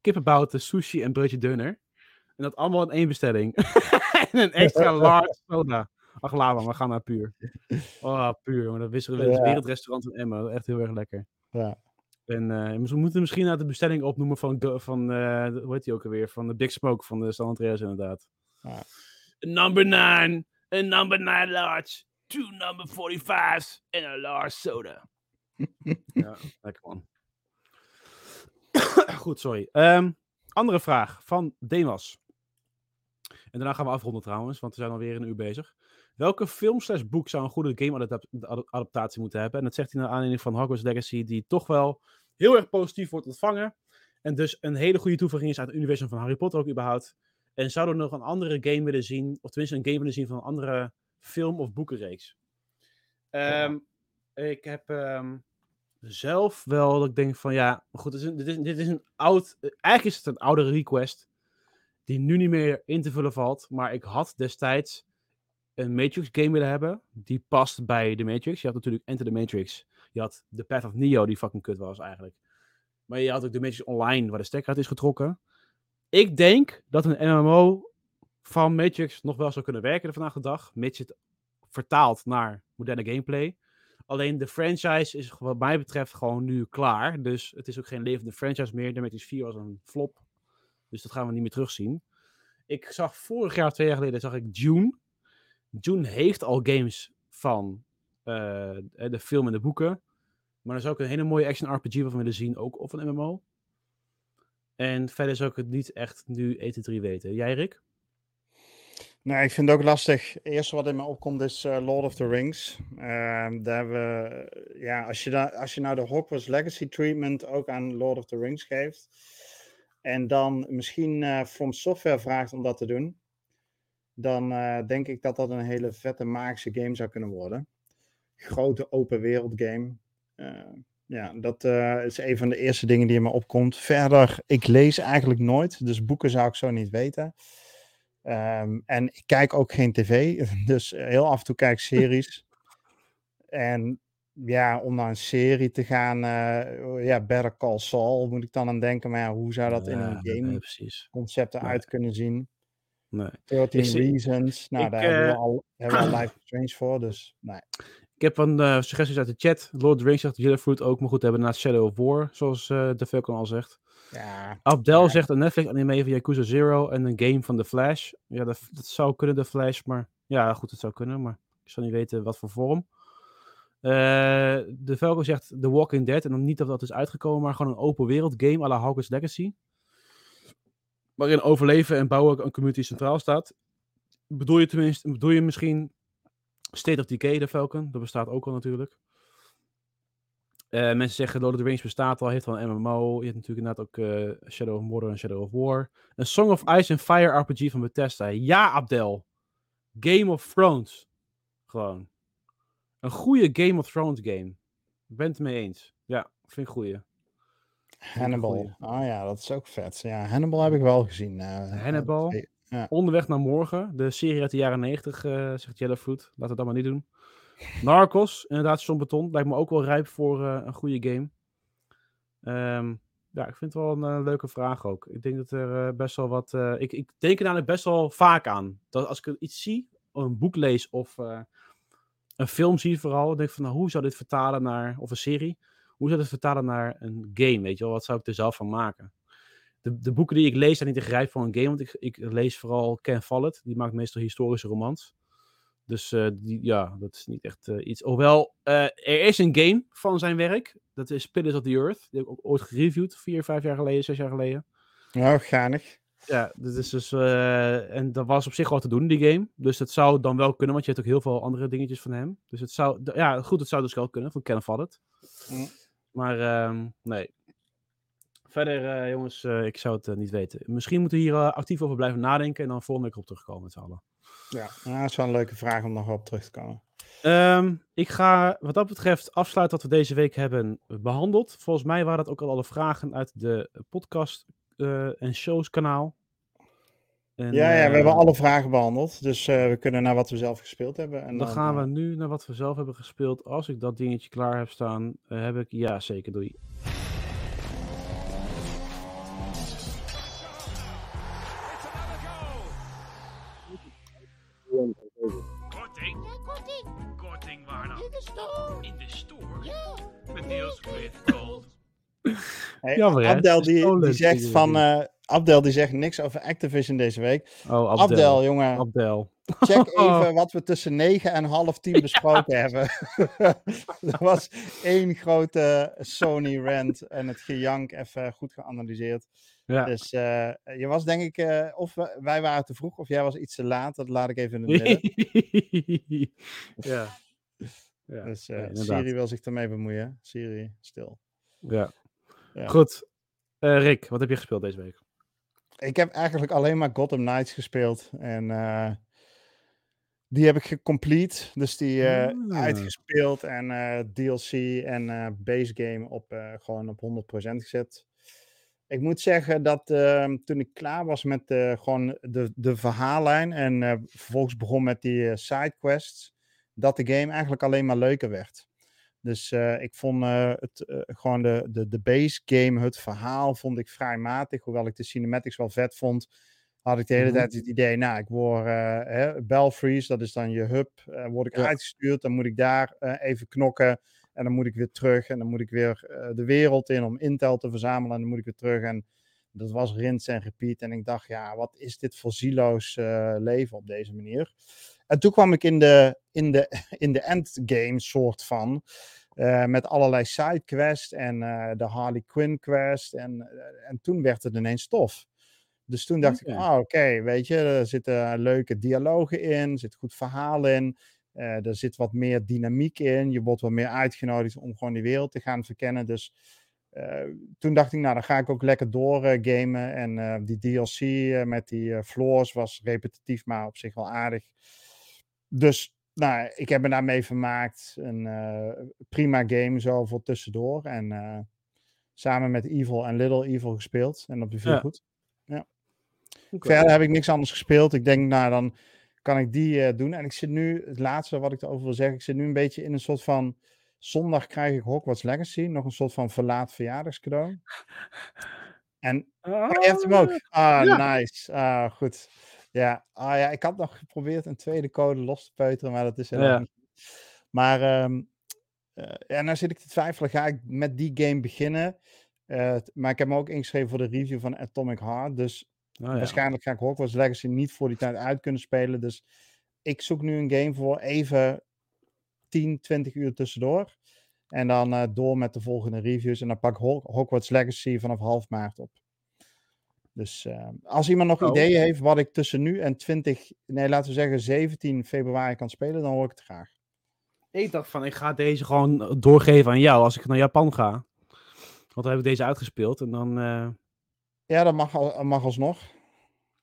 kippenbouten, sushi en broodje dunner. En dat allemaal in één bestelling. en een extra large soda. Ach, maar, we gaan naar puur. Oh, puur, jongen. Dat wisselen we Ja. het wereldrestaurant in Emma. Echt heel erg lekker. Ja. En eh, we moeten misschien naar de bestelling opnoemen van, van eh, de- hoe heet die ook alweer? Van de Big Smoke van de San Andreas inderdaad. Ja. Number 9, een number 9 large, two number 45's en een large soda. ja, lekker man. Goed, sorry. Ehm, andere vraag van Demas. En daarna gaan we afronden trouwens, want we zijn alweer een uur bezig. Welke film slash boek zou een goede game-adaptatie moeten hebben? En dat zegt hij naar aanleiding van Hogwarts Legacy, die toch wel heel erg positief wordt ontvangen. En dus een hele goede toevoeging is uit het universum van Harry Potter ook überhaupt. En zouden we nog een andere game willen zien, of tenminste een game willen zien van een andere film- of boekenreeks? Ehm, Ik heb ehm, zelf wel dat ik denk van ja, goed, dit is, een, dit, is, dit is een oud, eigenlijk is het een oude request die nu niet meer in te vullen valt, maar ik had destijds een Matrix game willen hebben die past bij de Matrix. Je had natuurlijk Enter the Matrix, je had The Path of Neo die fucking kut was eigenlijk. Maar je had ook de Matrix Online waar de stekker uit is getrokken. Ik denk dat een MMO van Matrix nog wel zou kunnen werken vandaag de dag, mits het vertaalt naar moderne gameplay. Alleen de franchise is wat mij betreft gewoon nu klaar. Dus het is ook geen levende franchise meer. De Matrix 4 was een flop. Dus dat gaan we niet meer terugzien. Ik zag vorig jaar, twee jaar geleden, zag ik Dune. Dune heeft al games van eh, de film en de boeken. Maar er zou ik een hele mooie action RPG van willen zien, ook of een MMO. En verder zou ik het niet echt nu 1, 2, 3 weten. Jij, Rick? Nou, ik vind het ook lastig. Het eerste wat in me opkomt is eh, Lord of the Rings. Ehm, daar hebben we, ja, als je, da- als je nou de Hogwarts Legacy treatment ook aan Lord of the Rings geeft. En dan misschien eh From Software vraagt om dat te doen. Dan eh, denk ik dat dat een hele vette magische game zou kunnen worden. Grote open wereld game. Eh, ja, dat eh, is een van de eerste dingen die in me opkomt. Verder, ik lees eigenlijk nooit. Dus boeken zou ik zo niet weten. Ehm, en ik kijk ook geen tv, dus heel af en toe kijk ik series. en ja, om naar een serie te gaan, eh, ja, Better Call Saul moet ik dan aan denken. Maar ja, hoe zou dat in een game precies. concept eruit kunnen zien? Nee. 13 Ik zie- Reasons, nou ik, daar hebben we eh, al, hebben we al Life Strange voor, dus nee. Ik heb een eh, suggesties uit de chat. Lord of the Rings zegt Jellyfruit ook. Maar goed, hebben na Shadow of War, zoals eh de Falcon al zegt. Ja, Abdel Ja. zegt een Netflix-anime van Yakuza Zero en een game van The Flash. Ja, dat, dat zou kunnen, The Flash. Maar ja, goed, het zou kunnen. Maar ik zou niet weten wat voor vorm. Eh, de Falcon zegt The Walking Dead. En dan niet dat dat is uitgekomen, maar gewoon een open wereld game à la Hogwarts Legacy. Waarin overleven en bouwen een community centraal staat. Bedoel je tenminste, bedoel je misschien State of Decay, de Falcon? Dat bestaat ook al natuurlijk. Eh, mensen zeggen Lord of the Rings bestaat al, heeft al een MMO. Je hebt natuurlijk inderdaad ook eh, Shadow of Mordor en Shadow of War. Een Song of Ice and Fire RPG van Bethesda. Ja, Abdel. Game of Thrones. Gewoon. Een goede Game of Thrones game. Ik ben het mee eens. Ja, vind ik goeie. Hannibal. Oh ja, dat is ook vet. Ja, Hannibal heb ik wel gezien. eh, Hannibal? eh, Onderweg naar morgen. De serie uit de jaren 90, eh, zegt Yellowfoot. Laten we dat maar niet doen. Narcos, inderdaad, John Beton. Lijkt me ook wel rijp voor eh, een goede game. Ehm, ja, ik vind het wel een leuke vraag ook. Ik denk dat er eh, best wel wat... eh, ik, ik denk er namelijk best wel vaak aan. Dat als ik iets zie, een boek lees of eh, een film zie vooral, dan denk ik van, nou, hoe zou dit vertalen naar... Of een serie. Hoe zou dit vertalen naar een game, weet je wel? Wat zou ik er zelf van maken? De, de boeken die ik lees zijn niet te grijp voor een game, want ik, ik lees vooral Ken Follett. Die maakt meestal historische romans. Dus eh, die, ja, dat is niet echt eh, iets. Hoewel, eh, er is een game van zijn werk. Dat is Pillars of the Earth. Die heb ik ook ooit gereviewd, vier, vijf jaar geleden, zes jaar geleden. Nou, gaanig. Ja, dat is dus. en dat was op zich wel te doen, die game. Dus het zou dan wel kunnen, want je hebt ook heel veel andere dingetjes van hem. Dus het zou. Ja, goed, het zou dus wel kunnen van Ken Follett. Mm. Maar ehm, nee. Verder, eh, jongens, eh, ik zou het eh, niet weten. Misschien moeten we hier actief over blijven nadenken en dan volgende week op terugkomen met z'n allen. Ja, nou, dat is wel een leuke vraag om nog op terug te komen. Ehm, ik ga wat dat betreft afsluiten wat we deze week hebben behandeld. Volgens mij waren dat ook al alle vragen uit de podcast en shows kanaal. En, ja, ja, we eh, hebben alle vragen behandeld. Dus eh, we kunnen naar wat we zelf gespeeld hebben. En Dan gaan we eh, nu naar wat we zelf hebben gespeeld. Als ik dat dingetje klaar heb staan, eh, heb ik... Ja, zeker, doei. Korting? Ja, korting. Korting waar dan? In de store. In de store? Ja. Met deals with gold. hey, Jammer, hè? Abdel die, die zegt van... eh, Abdel die zegt niks over Activision deze week. Oh, Abdel. Abdel, jongen, Abdel. check even wat we tussen 9 en half 10 besproken hebben. er was één grote Sony rant en het gejank even goed geanalyseerd. Ja. Dus eh, je was denk ik, eh, of wij waren te vroeg of jij was iets te laat. Dat laat ik even in het midden. ja. Ja, Dus eh, ja. Siri wil zich ermee bemoeien. Siri, stil. Ja. Ja. Goed. Rick, wat heb je gespeeld deze week? Ik heb eigenlijk alleen maar Gotham Knights gespeeld. En eh, die heb ik gecomplete. Dus die eh, Ah. uitgespeeld en eh, DLC en base game op, gewoon op 100% gezet. Ik moet zeggen dat ehm, toen ik klaar was met gewoon de, de verhaallijn en vervolgens begon met die sidequests, dat de game eigenlijk alleen maar leuker werd. Dus eh, ik vond eh, het eh, gewoon de, de, de base game, het verhaal, vond ik vrij matig. Hoewel ik de cinematics wel vet vond, had ik de hele Mhm. tijd het idee, nou, ik word hè, Belfries, dat is dan je hub. word ik Ja. uitgestuurd, dan moet ik daar even knokken. En dan moet ik weer terug. En dan moet ik weer de wereld in om intel te verzamelen. En dan moet ik weer terug. En dat was rinse en repeat. En ik dacht, ja, wat is dit voor zieloos leven op deze manier? En toen kwam ik in de, in de, in de endgame soort van. Eh, met allerlei sidequests en eh, de Harley Quinn quest. En, eh, en toen werd het ineens tof. Dus toen dacht ik, ah, oké, weet je, er zitten leuke dialogen in, er zit goed verhaal in. er zit wat meer dynamiek in. Je wordt wat meer uitgenodigd om gewoon die wereld te gaan verkennen. Dus toen dacht ik, nou, dan ga ik ook lekker door eh, gamen. En die DLC met die floors was repetitief, maar op zich wel aardig. Dus nou, ik heb me daarmee vermaakt. Een eh, prima game zo voor tussendoor. En eh, samen met Evil en Little Evil gespeeld. En dat beviel Ja. goed. Oké. Verder heb ik niks anders gespeeld. Ik denk, nou, dan kan ik die eh, doen. En ik zit nu, het laatste wat ik erover wil zeggen, ik zit nu een beetje in een soort van. Zondag krijg ik Hogwarts Legacy, nog een soort van verlaat verjaardagscadeau. En Ah, Oh, je hebt hem ook. Ah, ja. nice. Ah, goed. Ja. Ah, ja, ik had nog geprobeerd een tweede code los te peuteren, maar dat is helemaal Ja. niet. Maar ehm eh, ja, nou zit ik te twijfelen, ga ik met die game beginnen? Eh, maar ik heb me ook ingeschreven voor de review van Atomic Heart, dus Oh, ja. waarschijnlijk ga ik Hogwarts Legacy niet voor die tijd uit kunnen spelen. Dus ik zoek nu een game voor even 10, 20 uur tussendoor. En dan eh, door met de volgende reviews. En dan pak ik Hog- Hogwarts Legacy vanaf half maart op. Dus eh, als iemand nog Oh. ideeën heeft wat ik tussen nu en 20, nee laten we zeggen 17 februari kan spelen, dan hoor ik het graag. Ik dacht van, ik ga deze gewoon doorgeven aan jou als ik naar Japan ga. Want dan heb ik deze uitgespeeld en dan... eh, Ja, dat mag, al, mag alsnog.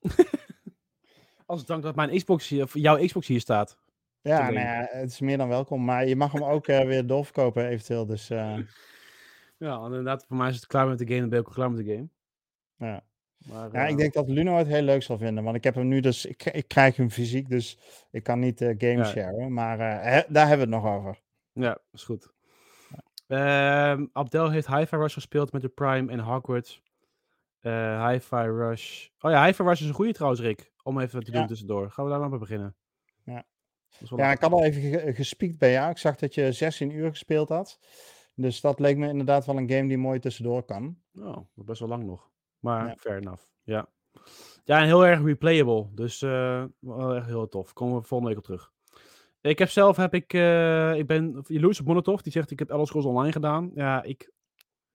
als dank dat mijn Xbox hier, of jouw Xbox hier staat. Ja, nou ja, het is meer dan welkom. Maar je mag hem ook eh, weer doorverkopen eventueel. Dus eh, Ja, inderdaad, voor mij is het klaar met de game, dan ben ik ook klaar met de game. ja. Maar, Ja, ik eh, denk dat Luno het heel leuk zal vinden. Want ik heb hem nu dus, ik, ik krijg hem fysiek, dus ik kan niet eh game sharen. Maar eh, daar hebben we het nog over. Ja, is goed. Ehm, Abdel heeft Hi-Fi Rush gespeeld met de Prime en Hogwarts. Hi-Fi Rush. Oh ja, Hi-Fi Rush is een goede trouwens, Rick. Om even te doen Ja. tussendoor. Gaan we daar maar mee beginnen. Ja. Ja, ik had al even ge- gespiekt bij jou. Ik zag dat je 16 uur gespeeld had. Dus dat leek me inderdaad wel een game die mooi tussendoor kan. Oh, dat is best wel lang nog. Maar Ja. fair enough. Ja. Ja, en heel erg replayable. Dus eh, wel echt heel tof. Komen we volgende week op terug. Ik heb zelf, heb ik, eh, ik ben op Monotov. Die zegt, ik heb Elder Scrolls Online gedaan. Ja, ik,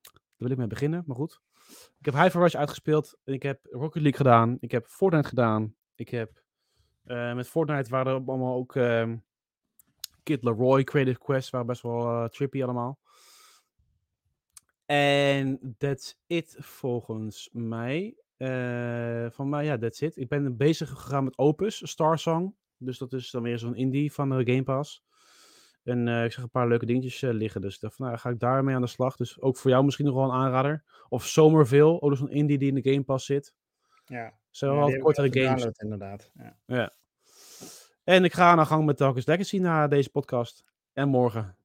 daar wil ik mee beginnen, maar goed. Ik heb Hyper Rush uitgespeeld. Ik heb Rocket League gedaan. Ik heb Fortnite gedaan. Ik heb, eh, met Fortnite waren er allemaal ook ehm, Kid Leroy Creative Quest. Waren best wel trippy allemaal. En that's it volgens mij. Eh, van mij, ja, that's it. Ik ben bezig gegaan met Opus, Star Song. Dus dat is dan weer zo'n indie van de Game Pass. En eh, ik zag een paar leuke dingetjes eh, liggen. Dus ik dacht van, nou, ga ik daarmee aan de slag. Dus ook voor jou misschien nog wel een aanrader. Of Somerville, ook nog zo'n indie die in de Game Pass zit. Ja, Zijn Ja, kortere games. inderdaad. Ja. En ik ga aan de gang met Darkest Legacy na deze podcast. En morgen.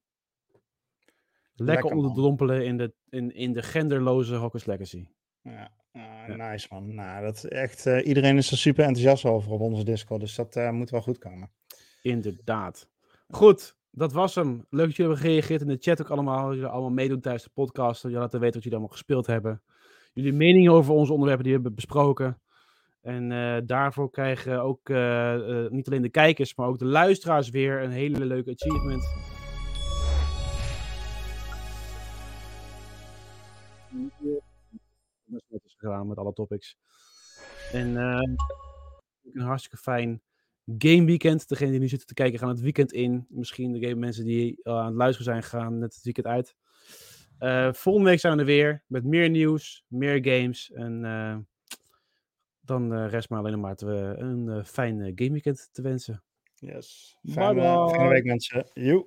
Lekker, Lekker, onder man. de dompelen in de, in, in de genderloze Hogwarts Legacy. Ja, ah, Ja. nice man. Nou, dat is echt, eh, iedereen is er super enthousiast over op onze Discord, dus dat eh, moet wel goed komen. Inderdaad. Goed, dat was hem. Leuk dat jullie hebben gereageerd in de chat ook allemaal. Dat jullie allemaal meedoen tijdens de podcast. Dat jullie laten weten wat jullie allemaal gespeeld hebben. Jullie meningen over onze onderwerpen die we hebben besproken. En eh, daarvoor krijgen ook niet alleen de kijkers, maar ook de luisteraars weer een hele leuke achievement. Gedaan met alle topics. En eh, een hartstikke fijn game weekend. Degene die nu zitten te kijken gaan het weekend in. Misschien de game mensen die eh, aan het luisteren zijn gaan net het weekend uit. Eh, volgende week zijn we er weer met meer nieuws, meer games. En eh, dan rest maar alleen maar te, een fijn gameweekend te wensen. Yes. Bye Fijne, week mensen. Joe.